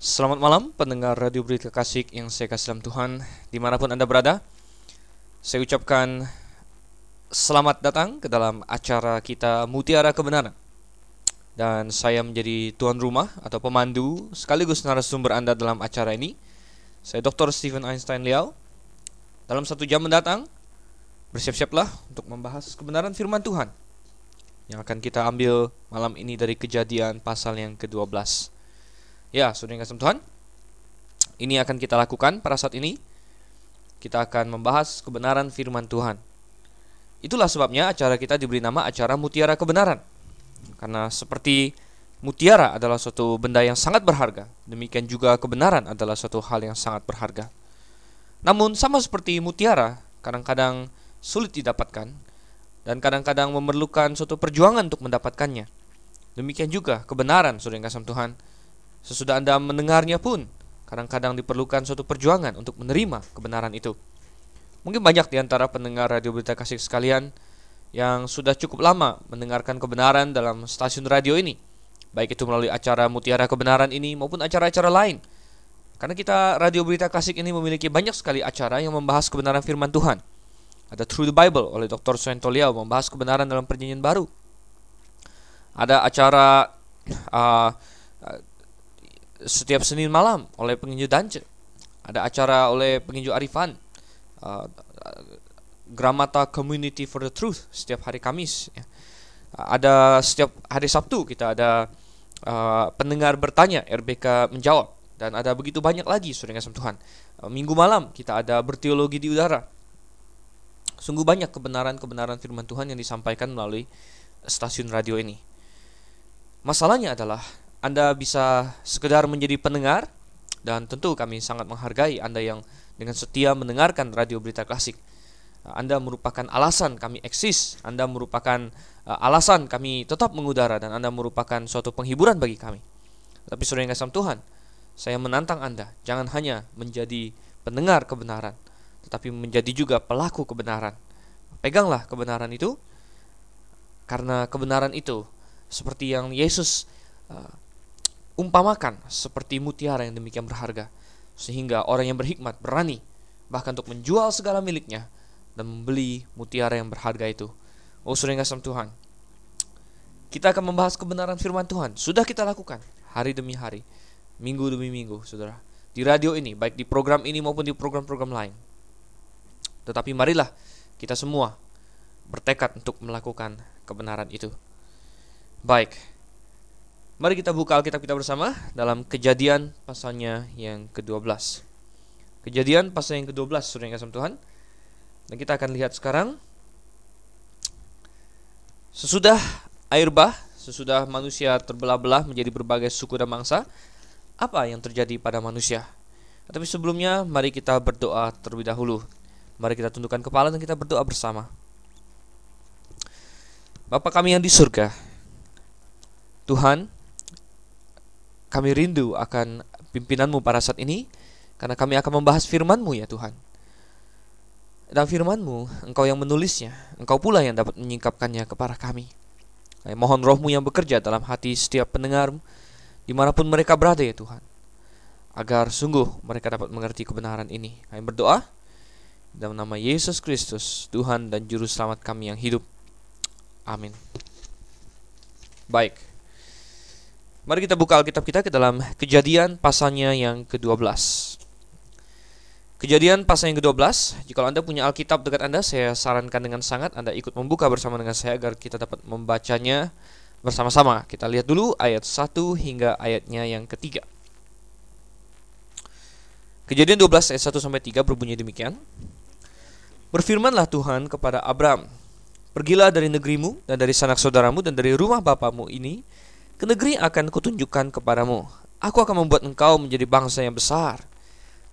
Selamat malam pendengar Radio Berita Kasih yang saya kasih dalam Tuhan di mana pun Anda berada. Saya ucapkan selamat datang ke dalam acara kita Mutiara Kebenaran. Dan saya menjadi tuan rumah atau pemandu sekaligus narasumber Anda dalam acara ini. Saya Dr. Stephen Einstein Liao. Dalam satu jam mendatang Bersiap-siaplah untuk membahas kebenaran firman Tuhan Yang akan kita ambil malam ini dari kejadian pasal yang ke-12 Ya, yang kasih Tuhan, ini akan kita lakukan pada saat ini. Kita akan membahas kebenaran firman Tuhan. Itulah sebabnya acara kita diberi nama acara Mutiara Kebenaran. Karena seperti mutiara adalah suatu benda yang sangat berharga, demikian juga kebenaran adalah suatu hal yang sangat berharga. Namun sama seperti mutiara, kadang-kadang sulit didapatkan dan kadang-kadang memerlukan suatu perjuangan untuk mendapatkannya. Demikian juga kebenaran, saudara yang kasih Tuhan Sesudah Anda mendengarnya pun, kadang-kadang diperlukan suatu perjuangan untuk menerima kebenaran itu. Mungkin banyak di antara pendengar radio berita kasih sekalian yang sudah cukup lama mendengarkan kebenaran dalam stasiun radio ini, baik itu melalui acara Mutiara Kebenaran ini maupun acara-acara lain. Karena kita radio berita klasik ini memiliki banyak sekali acara yang membahas kebenaran firman Tuhan. Ada Through the Bible oleh Dr. Liao membahas kebenaran dalam perjanjian baru. Ada acara uh, setiap Senin malam oleh penginjil Dance. Ada acara oleh penginjil Arifan. Uh, Gramata Community for the Truth setiap hari Kamis. Ya. Ada setiap hari Sabtu kita ada uh, pendengar bertanya, RBK menjawab. Dan ada begitu banyak lagi, saudara kasih Tuhan. Uh, minggu malam kita ada berteologi di udara. Sungguh banyak kebenaran-kebenaran firman Tuhan yang disampaikan melalui stasiun radio ini. Masalahnya adalah anda bisa sekedar menjadi pendengar dan tentu kami sangat menghargai Anda yang dengan setia mendengarkan radio berita klasik. Anda merupakan alasan kami eksis, Anda merupakan uh, alasan kami tetap mengudara dan Anda merupakan suatu penghiburan bagi kami. Tapi saudara yang kasih Tuhan, saya menantang Anda jangan hanya menjadi pendengar kebenaran, tetapi menjadi juga pelaku kebenaran. Peganglah kebenaran itu karena kebenaran itu seperti yang Yesus uh, umpamakan seperti mutiara yang demikian berharga, sehingga orang yang berhikmat berani bahkan untuk menjual segala miliknya dan membeli mutiara yang berharga itu. Oh, saudara yang Tuhan, kita akan membahas kebenaran firman Tuhan. Sudah kita lakukan hari demi hari, minggu demi minggu, saudara. Di radio ini, baik di program ini maupun di program-program lain. Tetapi marilah kita semua bertekad untuk melakukan kebenaran itu. Baik, Mari kita buka Alkitab kita bersama dalam kejadian pasalnya yang ke-12. Kejadian pasal yang ke-12, saudara yang kasih Tuhan. Dan kita akan lihat sekarang. Sesudah air bah, sesudah manusia terbelah-belah menjadi berbagai suku dan bangsa, apa yang terjadi pada manusia? Tapi sebelumnya, mari kita berdoa terlebih dahulu. Mari kita tundukkan kepala dan kita berdoa bersama. Bapa kami yang di surga, Tuhan, kami rindu akan pimpinanmu pada saat ini karena kami akan membahas firmanmu ya Tuhan. Dan firmanmu, engkau yang menulisnya, engkau pula yang dapat menyingkapkannya kepada kami. Kami mohon rohmu yang bekerja dalam hati setiap pendengar di mana pun mereka berada ya Tuhan. Agar sungguh mereka dapat mengerti kebenaran ini. Kami berdoa dalam nama Yesus Kristus, Tuhan dan Juru Selamat kami yang hidup. Amin. Baik. Mari kita buka Alkitab kita ke dalam kejadian pasalnya yang ke-12. Kejadian pasal yang ke-12, jika Anda punya Alkitab dekat Anda, saya sarankan dengan sangat Anda ikut membuka bersama dengan saya agar kita dapat membacanya bersama-sama. Kita lihat dulu ayat 1 hingga ayatnya yang ketiga. Kejadian 12 ayat 1 sampai 3 berbunyi demikian. Berfirmanlah Tuhan kepada Abram, Pergilah dari negerimu dan dari sanak saudaramu dan dari rumah bapamu ini ke negeri akan kutunjukkan kepadamu. Aku akan membuat engkau menjadi bangsa yang besar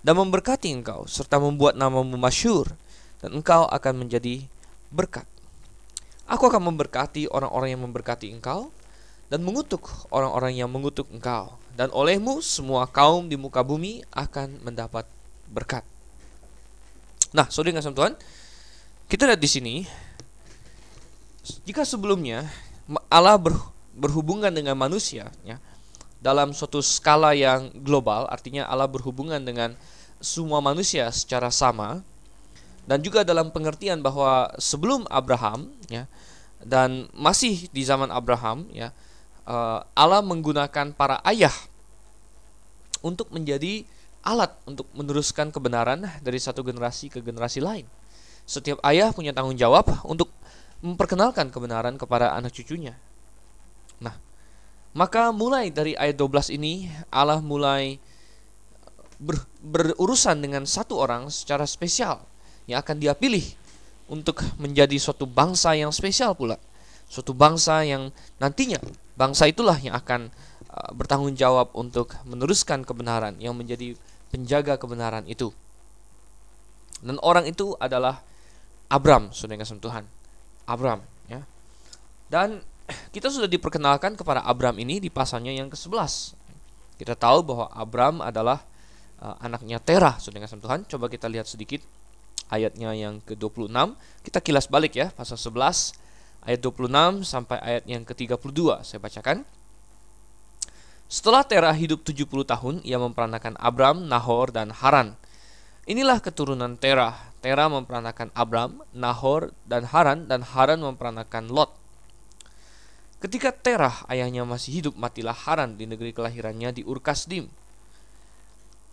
dan memberkati engkau serta membuat namamu masyur dan engkau akan menjadi berkat. Aku akan memberkati orang-orang yang memberkati engkau dan mengutuk orang-orang yang mengutuk engkau dan olehmu semua kaum di muka bumi akan mendapat berkat. Nah, saudara kasih Tuhan, kita lihat di sini jika sebelumnya Allah ber, berhubungan dengan manusia ya dalam suatu skala yang global, artinya Allah berhubungan dengan semua manusia secara sama dan juga dalam pengertian bahwa sebelum Abraham ya dan masih di zaman Abraham ya eh, Allah menggunakan para ayah untuk menjadi alat untuk meneruskan kebenaran dari satu generasi ke generasi lain. Setiap ayah punya tanggung jawab untuk memperkenalkan kebenaran kepada anak cucunya. Maka mulai dari ayat 12 ini Allah mulai ber, berurusan dengan satu orang secara spesial yang akan dia pilih untuk menjadi suatu bangsa yang spesial pula. Suatu bangsa yang nantinya bangsa itulah yang akan uh, bertanggung jawab untuk meneruskan kebenaran yang menjadi penjaga kebenaran itu. Dan orang itu adalah Abram, saudara Tuhan. Abram, ya. Dan kita sudah diperkenalkan kepada Abram ini di pasalnya yang ke-11. Kita tahu bahwa Abram adalah uh, anaknya Terah, saudara kasih Tuhan. Coba kita lihat sedikit ayatnya yang ke-26. Kita kilas balik ya, pasal 11 ayat 26 sampai ayat yang ke-32. Saya bacakan. Setelah Terah hidup 70 tahun, ia memperanakan Abram, Nahor, dan Haran. Inilah keturunan Terah. Terah memperanakan Abram, Nahor, dan Haran, dan Haran memperanakan Lot. Ketika Terah ayahnya masih hidup, matilah Haran di negeri kelahirannya di Urkasdim.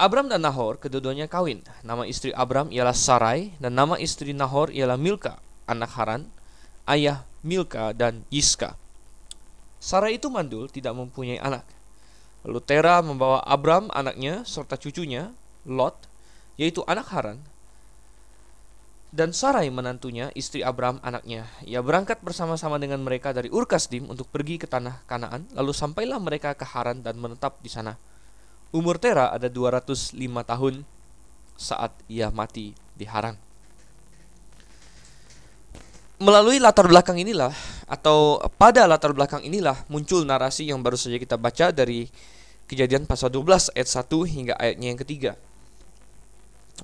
Abram dan Nahor kedua-duanya kawin. Nama istri Abram ialah Sarai, dan nama istri Nahor ialah Milka, anak Haran, ayah Milka dan Yiska. Sarai itu mandul, tidak mempunyai anak. Lalu Tera membawa Abram anaknya serta cucunya, Lot, yaitu anak Haran, dan Sarai menantunya, istri Abram anaknya. Ia berangkat bersama-sama dengan mereka dari Urkasdim untuk pergi ke tanah Kanaan, lalu sampailah mereka ke Haran dan menetap di sana. Umur Tera ada 205 tahun saat ia mati di Haran. Melalui latar belakang inilah atau pada latar belakang inilah muncul narasi yang baru saja kita baca dari Kejadian pasal 12 ayat 1 hingga ayatnya yang ketiga.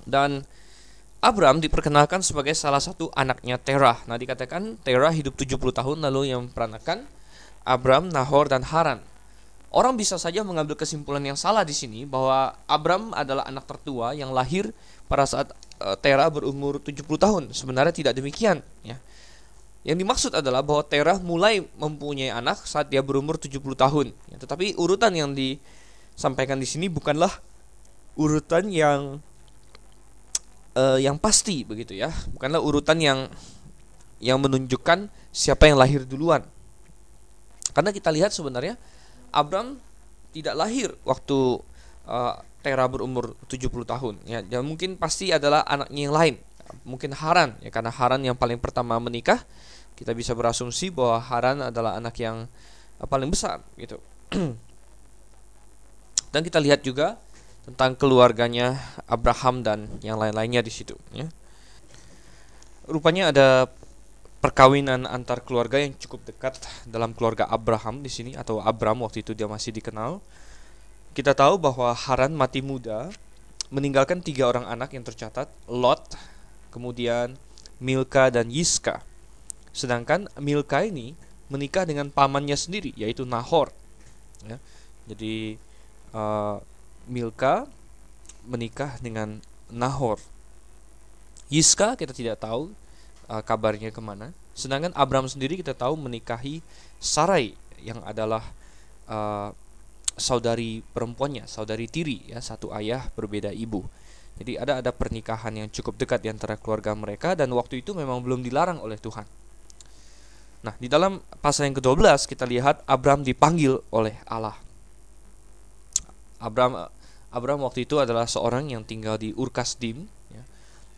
Dan Abram diperkenalkan sebagai salah satu anaknya Terah. Nah, dikatakan Terah hidup 70 tahun lalu yang memperanakan Abram, Nahor, dan Haran. Orang bisa saja mengambil kesimpulan yang salah di sini bahwa Abram adalah anak tertua yang lahir pada saat uh, Terah berumur 70 tahun. Sebenarnya tidak demikian, ya. Yang dimaksud adalah bahwa Terah mulai mempunyai anak saat dia berumur 70 tahun. Ya, tetapi urutan yang disampaikan di sini bukanlah urutan yang uh, yang pasti begitu ya. Bukanlah urutan yang yang menunjukkan siapa yang lahir duluan. Karena kita lihat sebenarnya Abram tidak lahir waktu uh, Terah berumur 70 tahun ya. Dan mungkin pasti adalah anaknya yang lain. Mungkin Haran ya karena Haran yang paling pertama menikah kita bisa berasumsi bahwa Haran adalah anak yang eh, paling besar gitu. dan kita lihat juga tentang keluarganya Abraham dan yang lain-lainnya di situ ya. Rupanya ada perkawinan antar keluarga yang cukup dekat dalam keluarga Abraham di sini atau Abram waktu itu dia masih dikenal. Kita tahu bahwa Haran mati muda, meninggalkan tiga orang anak yang tercatat, Lot, kemudian Milka dan Yiska. Sedangkan Milka ini menikah dengan pamannya sendiri yaitu Nahor. Ya. Jadi uh, Milka menikah dengan Nahor. Yiska kita tidak tahu uh, kabarnya ke mana. Sedangkan Abram sendiri kita tahu menikahi Sarai yang adalah uh, saudari perempuannya, saudari tiri ya, satu ayah berbeda ibu. Jadi ada ada pernikahan yang cukup dekat di antara keluarga mereka dan waktu itu memang belum dilarang oleh Tuhan. Nah, di dalam pasal yang ke-12 kita lihat Abram dipanggil oleh Allah. Abram Abram waktu itu adalah seorang yang tinggal di Urkasdim ya.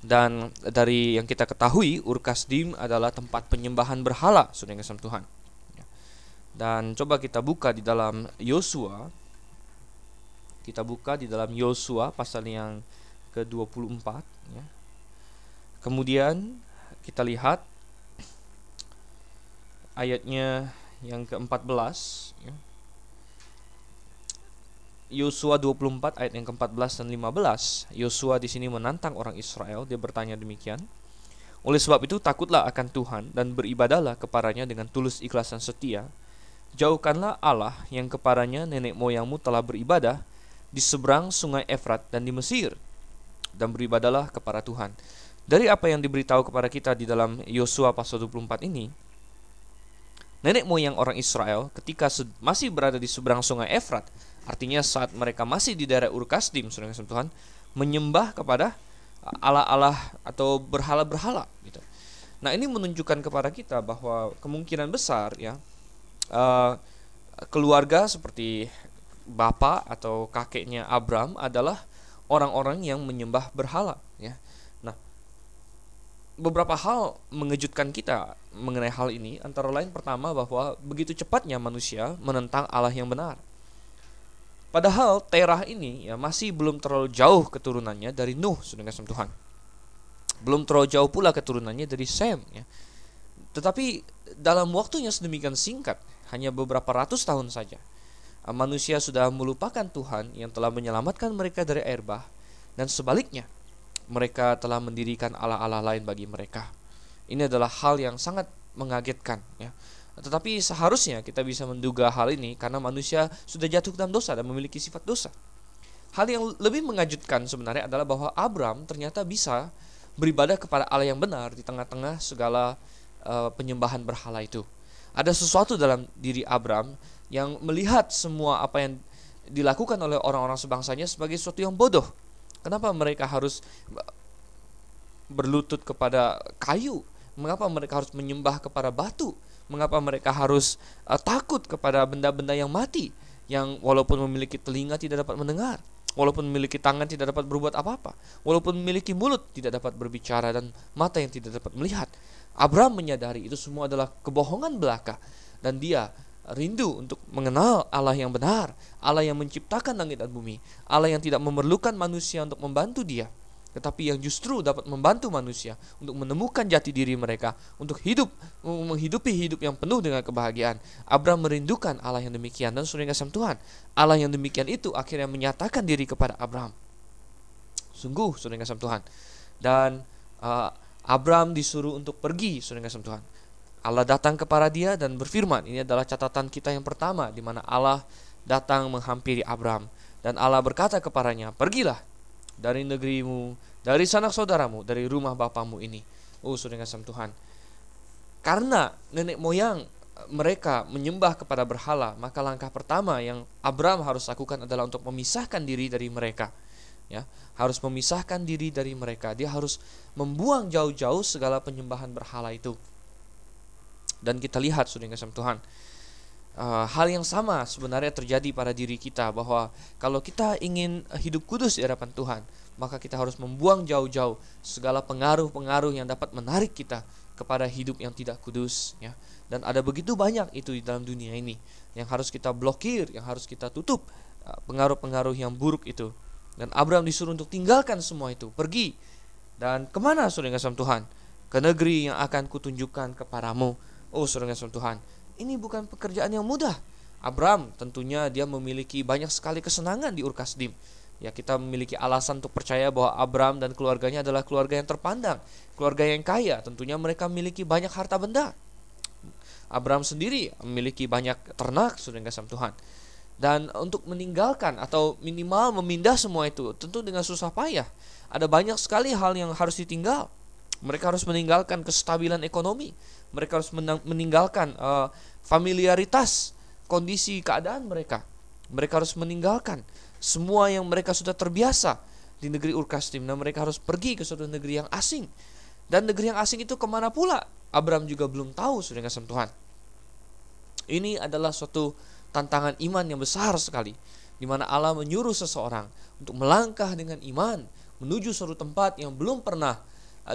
Dan dari yang kita ketahui Urkasdim adalah tempat penyembahan berhala Saudara kasih Tuhan. Ya. Dan coba kita buka di dalam Yosua. Kita buka di dalam Yosua pasal yang ke-24 ya. Kemudian kita lihat ayatnya yang ke-14 ya. Yosua 24 ayat yang ke-14 dan 15 Yosua di sini menantang orang Israel. Dia bertanya demikian. Oleh sebab itu takutlah akan Tuhan dan beribadahlah kepadanya dengan tulus ikhlas dan setia. Jauhkanlah Allah yang kepadanya nenek moyangmu telah beribadah di seberang sungai Efrat dan di Mesir dan beribadalah kepada Tuhan. Dari apa yang diberitahu kepada kita di dalam Yosua pasal 24 ini, nenek moyang orang Israel ketika masih berada di seberang sungai Efrat, artinya saat mereka masih di daerah Urkasdim, saudara Tuhan, menyembah kepada Allah-Allah atau berhala-berhala gitu. Nah, ini menunjukkan kepada kita bahwa kemungkinan besar ya uh, keluarga seperti bapak atau kakeknya Abram adalah orang-orang yang menyembah berhala ya. Nah, beberapa hal mengejutkan kita mengenai hal ini antara lain pertama bahwa begitu cepatnya manusia menentang Allah yang benar. Padahal Terah ini ya masih belum terlalu jauh keturunannya dari Nuh sudah Tuhan. Belum terlalu jauh pula keturunannya dari Sem ya. Tetapi dalam waktunya sedemikian singkat, hanya beberapa ratus tahun saja, manusia sudah melupakan Tuhan yang telah menyelamatkan mereka dari air bah dan sebaliknya mereka telah mendirikan Allah-Allah lain bagi mereka. Ini adalah hal yang sangat mengagetkan ya. Tetapi seharusnya kita bisa menduga hal ini karena manusia sudah jatuh dalam dosa dan memiliki sifat dosa. Hal yang lebih mengejutkan sebenarnya adalah bahwa Abram ternyata bisa beribadah kepada Allah yang benar di tengah-tengah segala uh, penyembahan berhala itu. Ada sesuatu dalam diri Abram yang melihat semua apa yang dilakukan oleh orang-orang sebangsanya sebagai sesuatu yang bodoh. Kenapa mereka harus berlutut kepada kayu? Mengapa mereka harus menyembah kepada batu? Mengapa mereka harus uh, takut kepada benda-benda yang mati? Yang walaupun memiliki telinga tidak dapat mendengar, walaupun memiliki tangan tidak dapat berbuat apa-apa, walaupun memiliki mulut tidak dapat berbicara dan mata yang tidak dapat melihat. Abraham menyadari itu semua adalah kebohongan belaka. Dan dia rindu untuk mengenal Allah yang benar, Allah yang menciptakan langit dan bumi, Allah yang tidak memerlukan manusia untuk membantu dia, tetapi yang justru dapat membantu manusia untuk menemukan jati diri mereka, untuk hidup menghidupi hidup yang penuh dengan kebahagiaan. Abraham merindukan Allah yang demikian dan sudah kasih Tuhan. Allah yang demikian itu akhirnya menyatakan diri kepada Abraham. Sungguh sudah kasih Tuhan. Dan uh, Abraham disuruh untuk pergi sudah kasih Tuhan Allah datang kepada dia dan berfirman. Ini adalah catatan kita yang pertama di mana Allah datang menghampiri Abraham dan Allah berkata kepadanya, "Pergilah dari negerimu, dari sanak saudaramu, dari rumah bapamu ini." Oh, sudah kasih Tuhan. Karena nenek moyang mereka menyembah kepada berhala, maka langkah pertama yang Abraham harus lakukan adalah untuk memisahkan diri dari mereka. Ya, harus memisahkan diri dari mereka. Dia harus membuang jauh-jauh segala penyembahan berhala itu dan kita lihat sudah kasih Tuhan uh, hal yang sama sebenarnya terjadi pada diri kita bahwa kalau kita ingin hidup kudus di hadapan Tuhan maka kita harus membuang jauh-jauh segala pengaruh-pengaruh yang dapat menarik kita kepada hidup yang tidak kudus ya. Dan ada begitu banyak itu di dalam dunia ini yang harus kita blokir yang harus kita tutup uh, pengaruh-pengaruh yang buruk itu. Dan Abraham disuruh untuk tinggalkan semua itu pergi. Dan ke mana sudah kasih Tuhan? Ke negeri yang akan kutunjukkan kepadamu Oh saudara Tuhan, ini bukan pekerjaan yang mudah. Abraham tentunya dia memiliki banyak sekali kesenangan di Urkasdim. Ya kita memiliki alasan untuk percaya bahwa Abraham dan keluarganya adalah keluarga yang terpandang, keluarga yang kaya. Tentunya mereka memiliki banyak harta benda. Abraham sendiri memiliki banyak ternak, sudah kasih Tuhan. Dan untuk meninggalkan atau minimal memindah semua itu tentu dengan susah payah. Ada banyak sekali hal yang harus ditinggal. Mereka harus meninggalkan kestabilan ekonomi mereka harus meninggalkan uh, familiaritas kondisi keadaan mereka. Mereka harus meninggalkan semua yang mereka sudah terbiasa di negeri Urkastim dan mereka harus pergi ke suatu negeri yang asing. Dan negeri yang asing itu ke mana pula? Abraham juga belum tahu sudah kasih Tuhan. Ini adalah suatu tantangan iman yang besar sekali di mana Allah menyuruh seseorang untuk melangkah dengan iman menuju suatu tempat yang belum pernah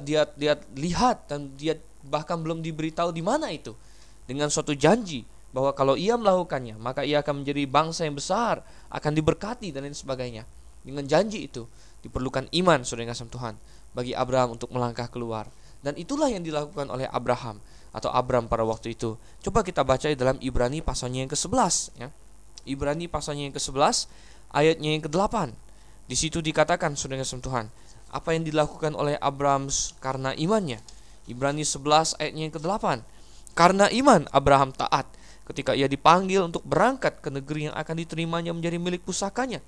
dia dia lihat dan dia bahkan belum diberitahu di mana itu. Dengan suatu janji bahwa kalau ia melakukannya maka ia akan menjadi bangsa yang besar akan diberkati dan lain sebagainya. Dengan janji itu diperlukan iman saudara kasih Tuhan bagi Abraham untuk melangkah keluar. Dan itulah yang dilakukan oleh Abraham atau Abram pada waktu itu. Coba kita baca di dalam Ibrani pasalnya yang ke-11 ya. Ibrani pasalnya yang ke-11 ayatnya yang ke-8 di situ dikatakan saudara kasih Tuhan apa yang dilakukan oleh Abraham karena imannya Ibrani 11 ayatnya yang ke-8. Karena iman Abraham taat ketika ia dipanggil untuk berangkat ke negeri yang akan diterimanya menjadi milik pusakanya.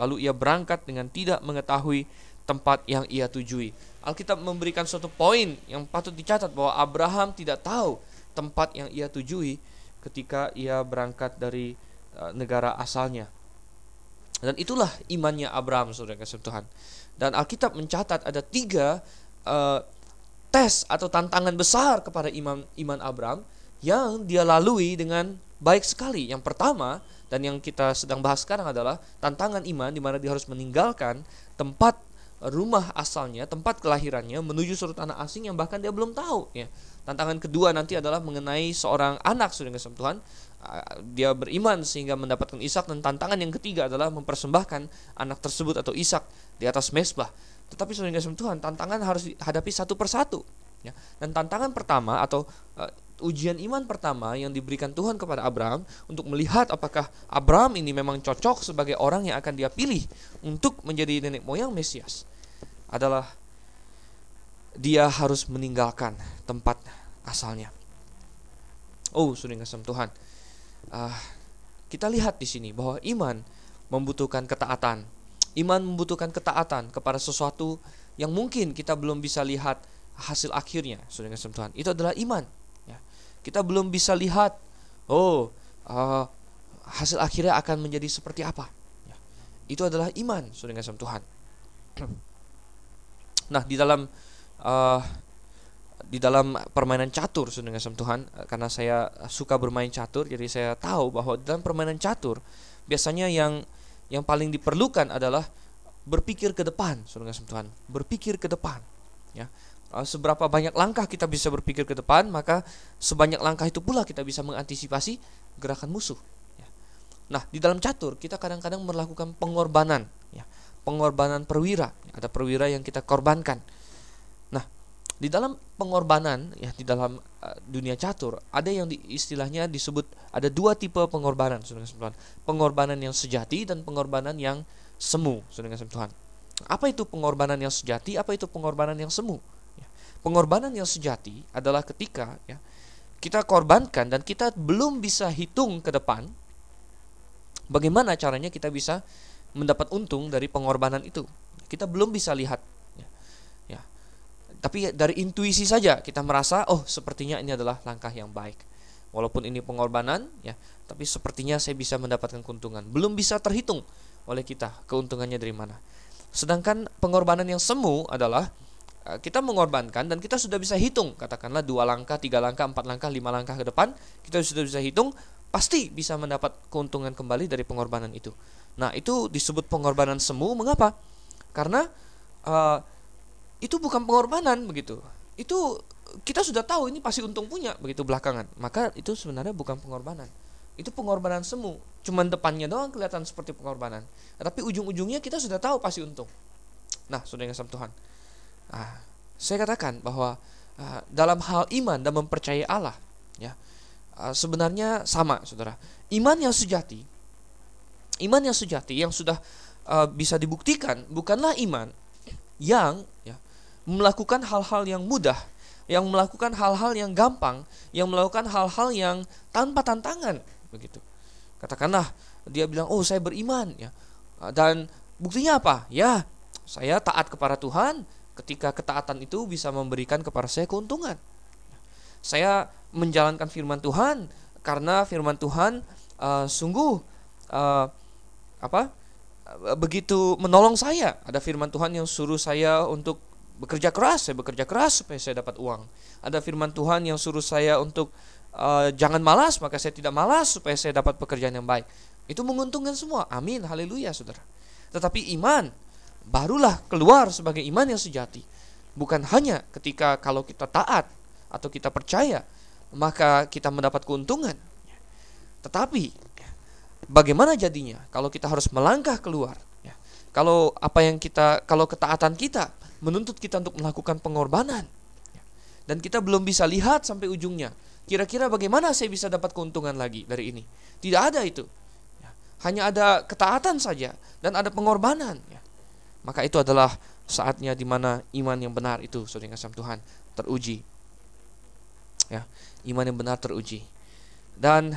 Lalu ia berangkat dengan tidak mengetahui tempat yang ia tujui. Alkitab memberikan suatu poin yang patut dicatat bahwa Abraham tidak tahu tempat yang ia tujui ketika ia berangkat dari uh, negara asalnya. Dan itulah imannya Abraham, saudara kasih Tuhan. Dan Alkitab mencatat ada tiga uh, tes atau tantangan besar kepada iman iman Abraham yang dia lalui dengan baik sekali. Yang pertama dan yang kita sedang bahas sekarang adalah tantangan iman di mana dia harus meninggalkan tempat rumah asalnya, tempat kelahirannya menuju surut anak asing yang bahkan dia belum tahu ya. Tantangan kedua nanti adalah mengenai seorang anak sudah kasih Tuhan. Dia beriman sehingga mendapatkan Ishak dan tantangan yang ketiga adalah mempersembahkan anak tersebut atau Ishak di atas mesbah. Tetapi kasih Tuhan, tantangan harus dihadapi satu persatu ya. Dan tantangan pertama atau uh, ujian iman pertama yang diberikan Tuhan kepada Abraham untuk melihat apakah Abraham ini memang cocok sebagai orang yang akan dia pilih untuk menjadi nenek moyang Mesias adalah dia harus meninggalkan tempat asalnya. Oh, sudah ngasem Tuhan. Uh, kita lihat di sini bahwa iman membutuhkan ketaatan. Iman membutuhkan ketaatan kepada sesuatu yang mungkin kita belum bisa lihat hasil akhirnya, ngasem Tuhan. Itu adalah iman. Ya. Kita belum bisa lihat, oh, uh, hasil akhirnya akan menjadi seperti apa. Ya. Itu adalah iman, ngasem Tuhan. Nah, di dalam uh, di dalam permainan catur dengan Tuhan karena saya suka bermain catur jadi saya tahu bahwa dalam permainan catur biasanya yang yang paling diperlukan adalah berpikir ke depan dengan Tuhan berpikir ke depan ya uh, seberapa banyak langkah kita bisa berpikir ke depan maka sebanyak langkah itu pula kita bisa mengantisipasi gerakan musuh ya. nah di dalam catur kita kadang-kadang melakukan pengorbanan ya pengorbanan perwira. Ada perwira yang kita korbankan. Di dalam pengorbanan ya di dalam uh, dunia catur ada yang di, istilahnya disebut ada dua tipe pengorbanan saudara Pengorbanan yang sejati dan pengorbanan yang semu Tuhan. Apa itu pengorbanan yang sejati? Apa itu pengorbanan yang semu? Ya. Pengorbanan yang sejati adalah ketika ya kita korbankan dan kita belum bisa hitung ke depan bagaimana caranya kita bisa mendapat untung dari pengorbanan itu. Kita belum bisa lihat. Tapi dari intuisi saja kita merasa, oh sepertinya ini adalah langkah yang baik. Walaupun ini pengorbanan, ya, tapi sepertinya saya bisa mendapatkan keuntungan. Belum bisa terhitung oleh kita keuntungannya dari mana. Sedangkan pengorbanan yang semu adalah eh, kita mengorbankan dan kita sudah bisa hitung katakanlah dua langkah tiga langkah empat langkah lima langkah ke depan kita sudah bisa hitung pasti bisa mendapat keuntungan kembali dari pengorbanan itu Nah, itu disebut pengorbanan semu. Mengapa? Karena uh, itu bukan pengorbanan begitu. Itu kita sudah tahu ini pasti untung punya begitu belakangan. Maka itu sebenarnya bukan pengorbanan. Itu pengorbanan semu. Cuman depannya doang kelihatan seperti pengorbanan. Tapi ujung-ujungnya kita sudah tahu pasti untung. Nah, sudah ngasam Tuhan. Nah, saya katakan bahwa uh, dalam hal iman dan mempercayai Allah, ya, uh, sebenarnya sama, saudara. Iman yang sejati Iman yang sejati yang sudah uh, bisa dibuktikan bukanlah iman yang ya, melakukan hal-hal yang mudah, yang melakukan hal-hal yang gampang, yang melakukan hal-hal yang tanpa tantangan begitu. Katakanlah dia bilang, "Oh, saya beriman." ya. Dan buktinya apa? Ya, saya taat kepada Tuhan ketika ketaatan itu bisa memberikan kepada saya keuntungan. Saya menjalankan firman Tuhan karena firman Tuhan uh, sungguh uh, apa begitu menolong saya ada firman Tuhan yang suruh saya untuk bekerja keras saya bekerja keras supaya saya dapat uang. Ada firman Tuhan yang suruh saya untuk uh, jangan malas maka saya tidak malas supaya saya dapat pekerjaan yang baik. Itu menguntungkan semua. Amin. Haleluya saudara. Tetapi iman barulah keluar sebagai iman yang sejati. Bukan hanya ketika kalau kita taat atau kita percaya maka kita mendapat keuntungan. Tetapi bagaimana jadinya kalau kita harus melangkah keluar? Ya. kalau apa yang kita kalau ketaatan kita menuntut kita untuk melakukan pengorbanan dan kita belum bisa lihat sampai ujungnya kira-kira bagaimana saya bisa dapat keuntungan lagi dari ini tidak ada itu ya. hanya ada ketaatan saja dan ada pengorbanan ya. maka itu adalah saatnya di mana iman yang benar itu saudara kasih Tuhan teruji ya iman yang benar teruji dan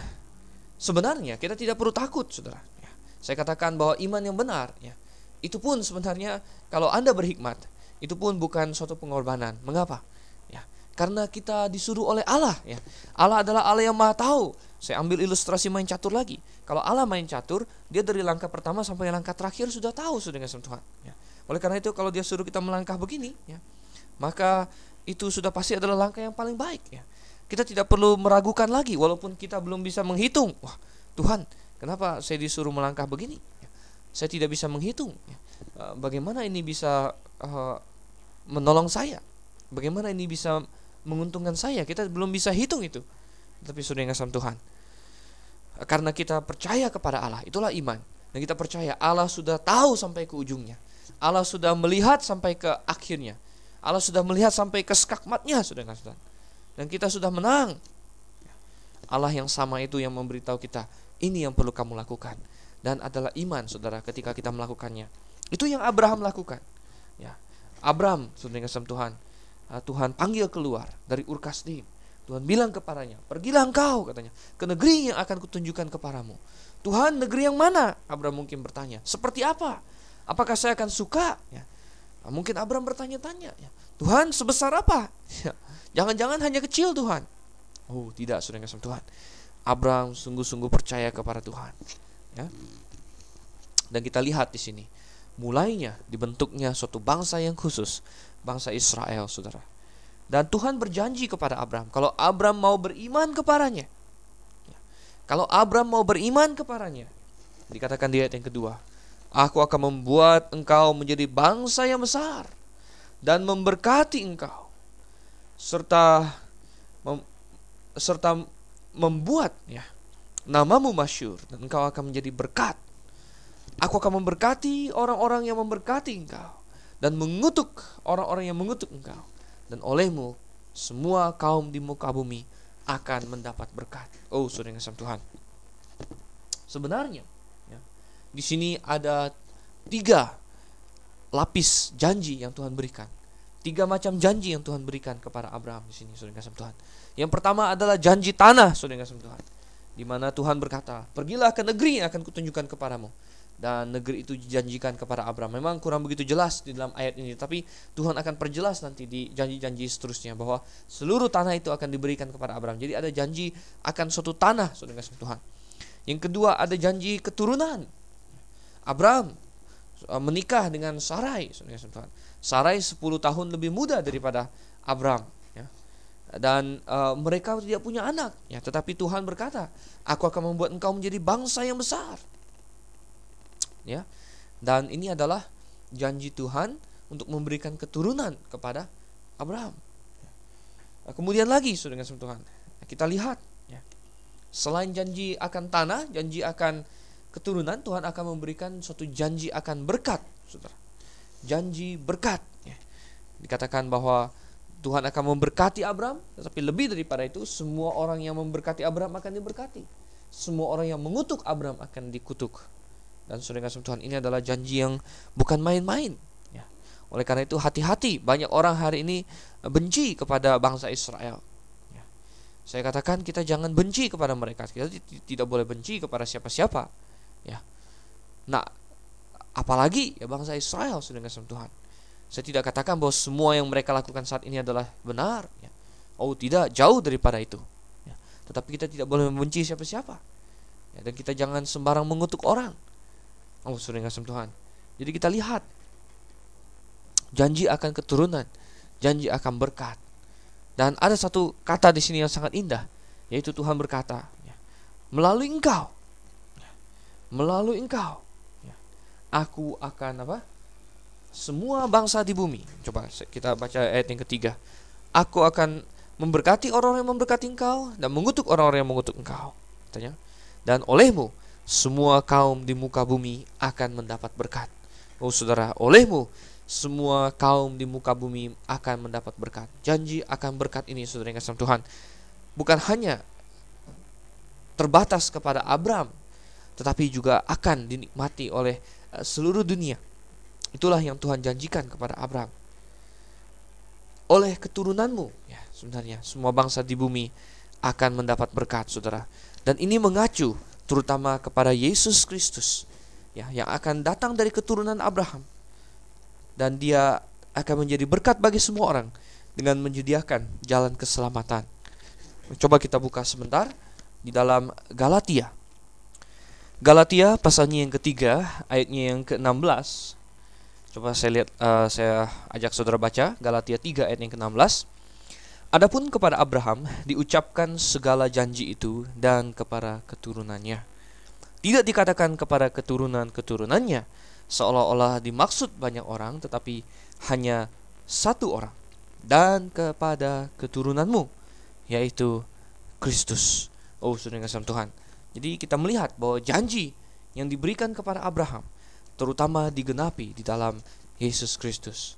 sebenarnya kita tidak perlu takut, saudara. Ya. Saya katakan bahwa iman yang benar, ya, itu pun sebenarnya kalau anda berhikmat, itu pun bukan suatu pengorbanan. Mengapa? Ya, karena kita disuruh oleh Allah. Ya, Allah adalah Allah yang maha tahu. Saya ambil ilustrasi main catur lagi. Kalau Allah main catur, dia dari langkah pertama sampai langkah terakhir sudah tahu sudah dengan Tuhan. Ya. Oleh karena itu kalau dia suruh kita melangkah begini, ya, maka itu sudah pasti adalah langkah yang paling baik ya. Kita tidak perlu meragukan lagi walaupun kita belum bisa menghitung. Wah, Tuhan, kenapa saya disuruh melangkah begini? Ya, saya tidak bisa menghitung. Ya. Eh, bagaimana ini bisa uh, menolong saya? Bagaimana ini bisa menguntungkan saya? Kita belum bisa hitung itu. Tapi sudah ngasam Tuhan. Karena kita percaya kepada Allah, itulah iman. Dan kita percaya Allah sudah tahu sampai ke ujungnya. Allah sudah melihat sampai ke akhirnya. Allah sudah melihat sampai ke skakmatnya, sudah Tuhan dan kita sudah menang. Allah yang sama itu yang memberitahu kita, ini yang perlu kamu lakukan. Dan adalah iman, saudara, ketika kita melakukannya. Itu yang Abraham lakukan. Ya, Abraham, saudara kasih Tuhan, ah, Tuhan panggil keluar dari Ur Tuhan bilang kepadanya, pergilah engkau katanya ke negeri yang akan kutunjukkan kepadamu. Tuhan negeri yang mana? Abraham mungkin bertanya. Seperti apa? Apakah saya akan suka? Ya. Ah, mungkin Abraham bertanya-tanya. Ya. Tuhan sebesar apa? Ya. Jangan-jangan hanya kecil Tuhan. Oh, tidak, sudah kasih Tuhan. Abraham sungguh-sungguh percaya kepada Tuhan. Ya. Dan kita lihat di sini, mulainya dibentuknya suatu bangsa yang khusus, bangsa Israel, Saudara. Dan Tuhan berjanji kepada Abraham, kalau Abraham mau beriman kepadanya, ya, kalau Abraham mau beriman kepadanya, dikatakan di ayat yang kedua, Aku akan membuat engkau menjadi bangsa yang besar dan memberkati engkau serta mem, serta membuat ya namamu masyur dan engkau akan menjadi berkat. Aku akan memberkati orang-orang yang memberkati engkau dan mengutuk orang-orang yang mengutuk engkau dan olehmu semua kaum di muka bumi akan mendapat berkat. Oh, saudara yang Tuhan. Sebenarnya ya, di sini ada tiga lapis janji yang Tuhan berikan tiga macam janji yang Tuhan berikan kepada Abraham di sini, saudara kasih Tuhan. Yang pertama adalah janji tanah, saudara kasih Tuhan. Di mana Tuhan berkata, "Pergilah ke negeri yang akan kutunjukkan kepadamu." Dan negeri itu dijanjikan kepada Abraham. Memang kurang begitu jelas di dalam ayat ini, tapi Tuhan akan perjelas nanti di janji-janji seterusnya bahwa seluruh tanah itu akan diberikan kepada Abraham. Jadi ada janji akan suatu tanah, saudara kasih Tuhan. Yang kedua ada janji keturunan. Abraham uh, menikah dengan Sarai, saudara kasih Tuhan Sarai 10 tahun lebih muda daripada Abram ya. Dan uh, mereka tidak punya anak ya, tetapi Tuhan berkata, "Aku akan membuat engkau menjadi bangsa yang besar." Ya. Dan ini adalah janji Tuhan untuk memberikan keturunan kepada Abraham. Nah, kemudian lagi sudah dengan Tuhan, kita lihat ya. Selain janji akan tanah, janji akan keturunan, Tuhan akan memberikan suatu janji akan berkat, Saudara janji berkat. Ya. Dikatakan bahwa Tuhan akan memberkati Abraham, tetapi lebih daripada itu, semua orang yang memberkati Abraham akan diberkati. Semua orang yang mengutuk Abraham akan dikutuk. Dan saudara kasih Tuhan, ini adalah janji yang bukan main-main. Ya. Oleh karena itu, hati-hati. Banyak orang hari ini benci kepada bangsa Israel. Ya. Saya katakan kita jangan benci kepada mereka. Kita tidak boleh benci kepada siapa-siapa. Ya. Nah, Apalagi ya bangsa Israel sudah kasih Tuhan. Saya tidak katakan bahwa semua yang mereka lakukan saat ini adalah benar. Ya. Oh tidak, jauh daripada itu. Ya. Tetapi kita tidak boleh membenci siapa-siapa. Ya, dan kita jangan sembarang mengutuk orang. Oh sudah kasih Tuhan. Jadi kita lihat janji akan keturunan, janji akan berkat. Dan ada satu kata di sini yang sangat indah, yaitu Tuhan berkata, ya, melalui engkau, ya, melalui engkau, aku akan apa? Semua bangsa di bumi. Coba kita baca ayat yang ketiga. Aku akan memberkati orang-orang yang memberkati engkau dan mengutuk orang-orang yang mengutuk engkau. Katanya. Dan olehmu semua kaum di muka bumi akan mendapat berkat. Oh saudara, olehmu semua kaum di muka bumi akan mendapat berkat. Janji akan berkat ini saudara yang kasih Tuhan. Bukan hanya terbatas kepada Abraham, tetapi juga akan dinikmati oleh Eh, seluruh dunia. Itulah yang Tuhan janjikan kepada Abraham. Oleh keturunanmu, ya sebenarnya semua bangsa di bumi akan mendapat berkat, saudara. Dan ini mengacu terutama kepada Yesus Kristus ya yang akan datang dari keturunan Abraham. Dan dia akan menjadi berkat bagi semua orang dengan menyediakan jalan keselamatan. Coba kita buka sebentar di dalam Galatia. Galatia pasalnya yang ketiga, ayatnya yang ke-16. Coba saya lihat uh, saya ajak saudara baca Galatia 3 ayat yang ke-16. Adapun kepada Abraham diucapkan segala janji itu dan kepada keturunannya. Tidak dikatakan kepada keturunan-keturunannya seolah-olah dimaksud banyak orang tetapi hanya satu orang dan kepada keturunanmu yaitu Kristus. Oh, sudah kasih Tuhan. Jadi kita melihat bahwa janji yang diberikan kepada Abraham terutama digenapi di dalam Yesus Kristus.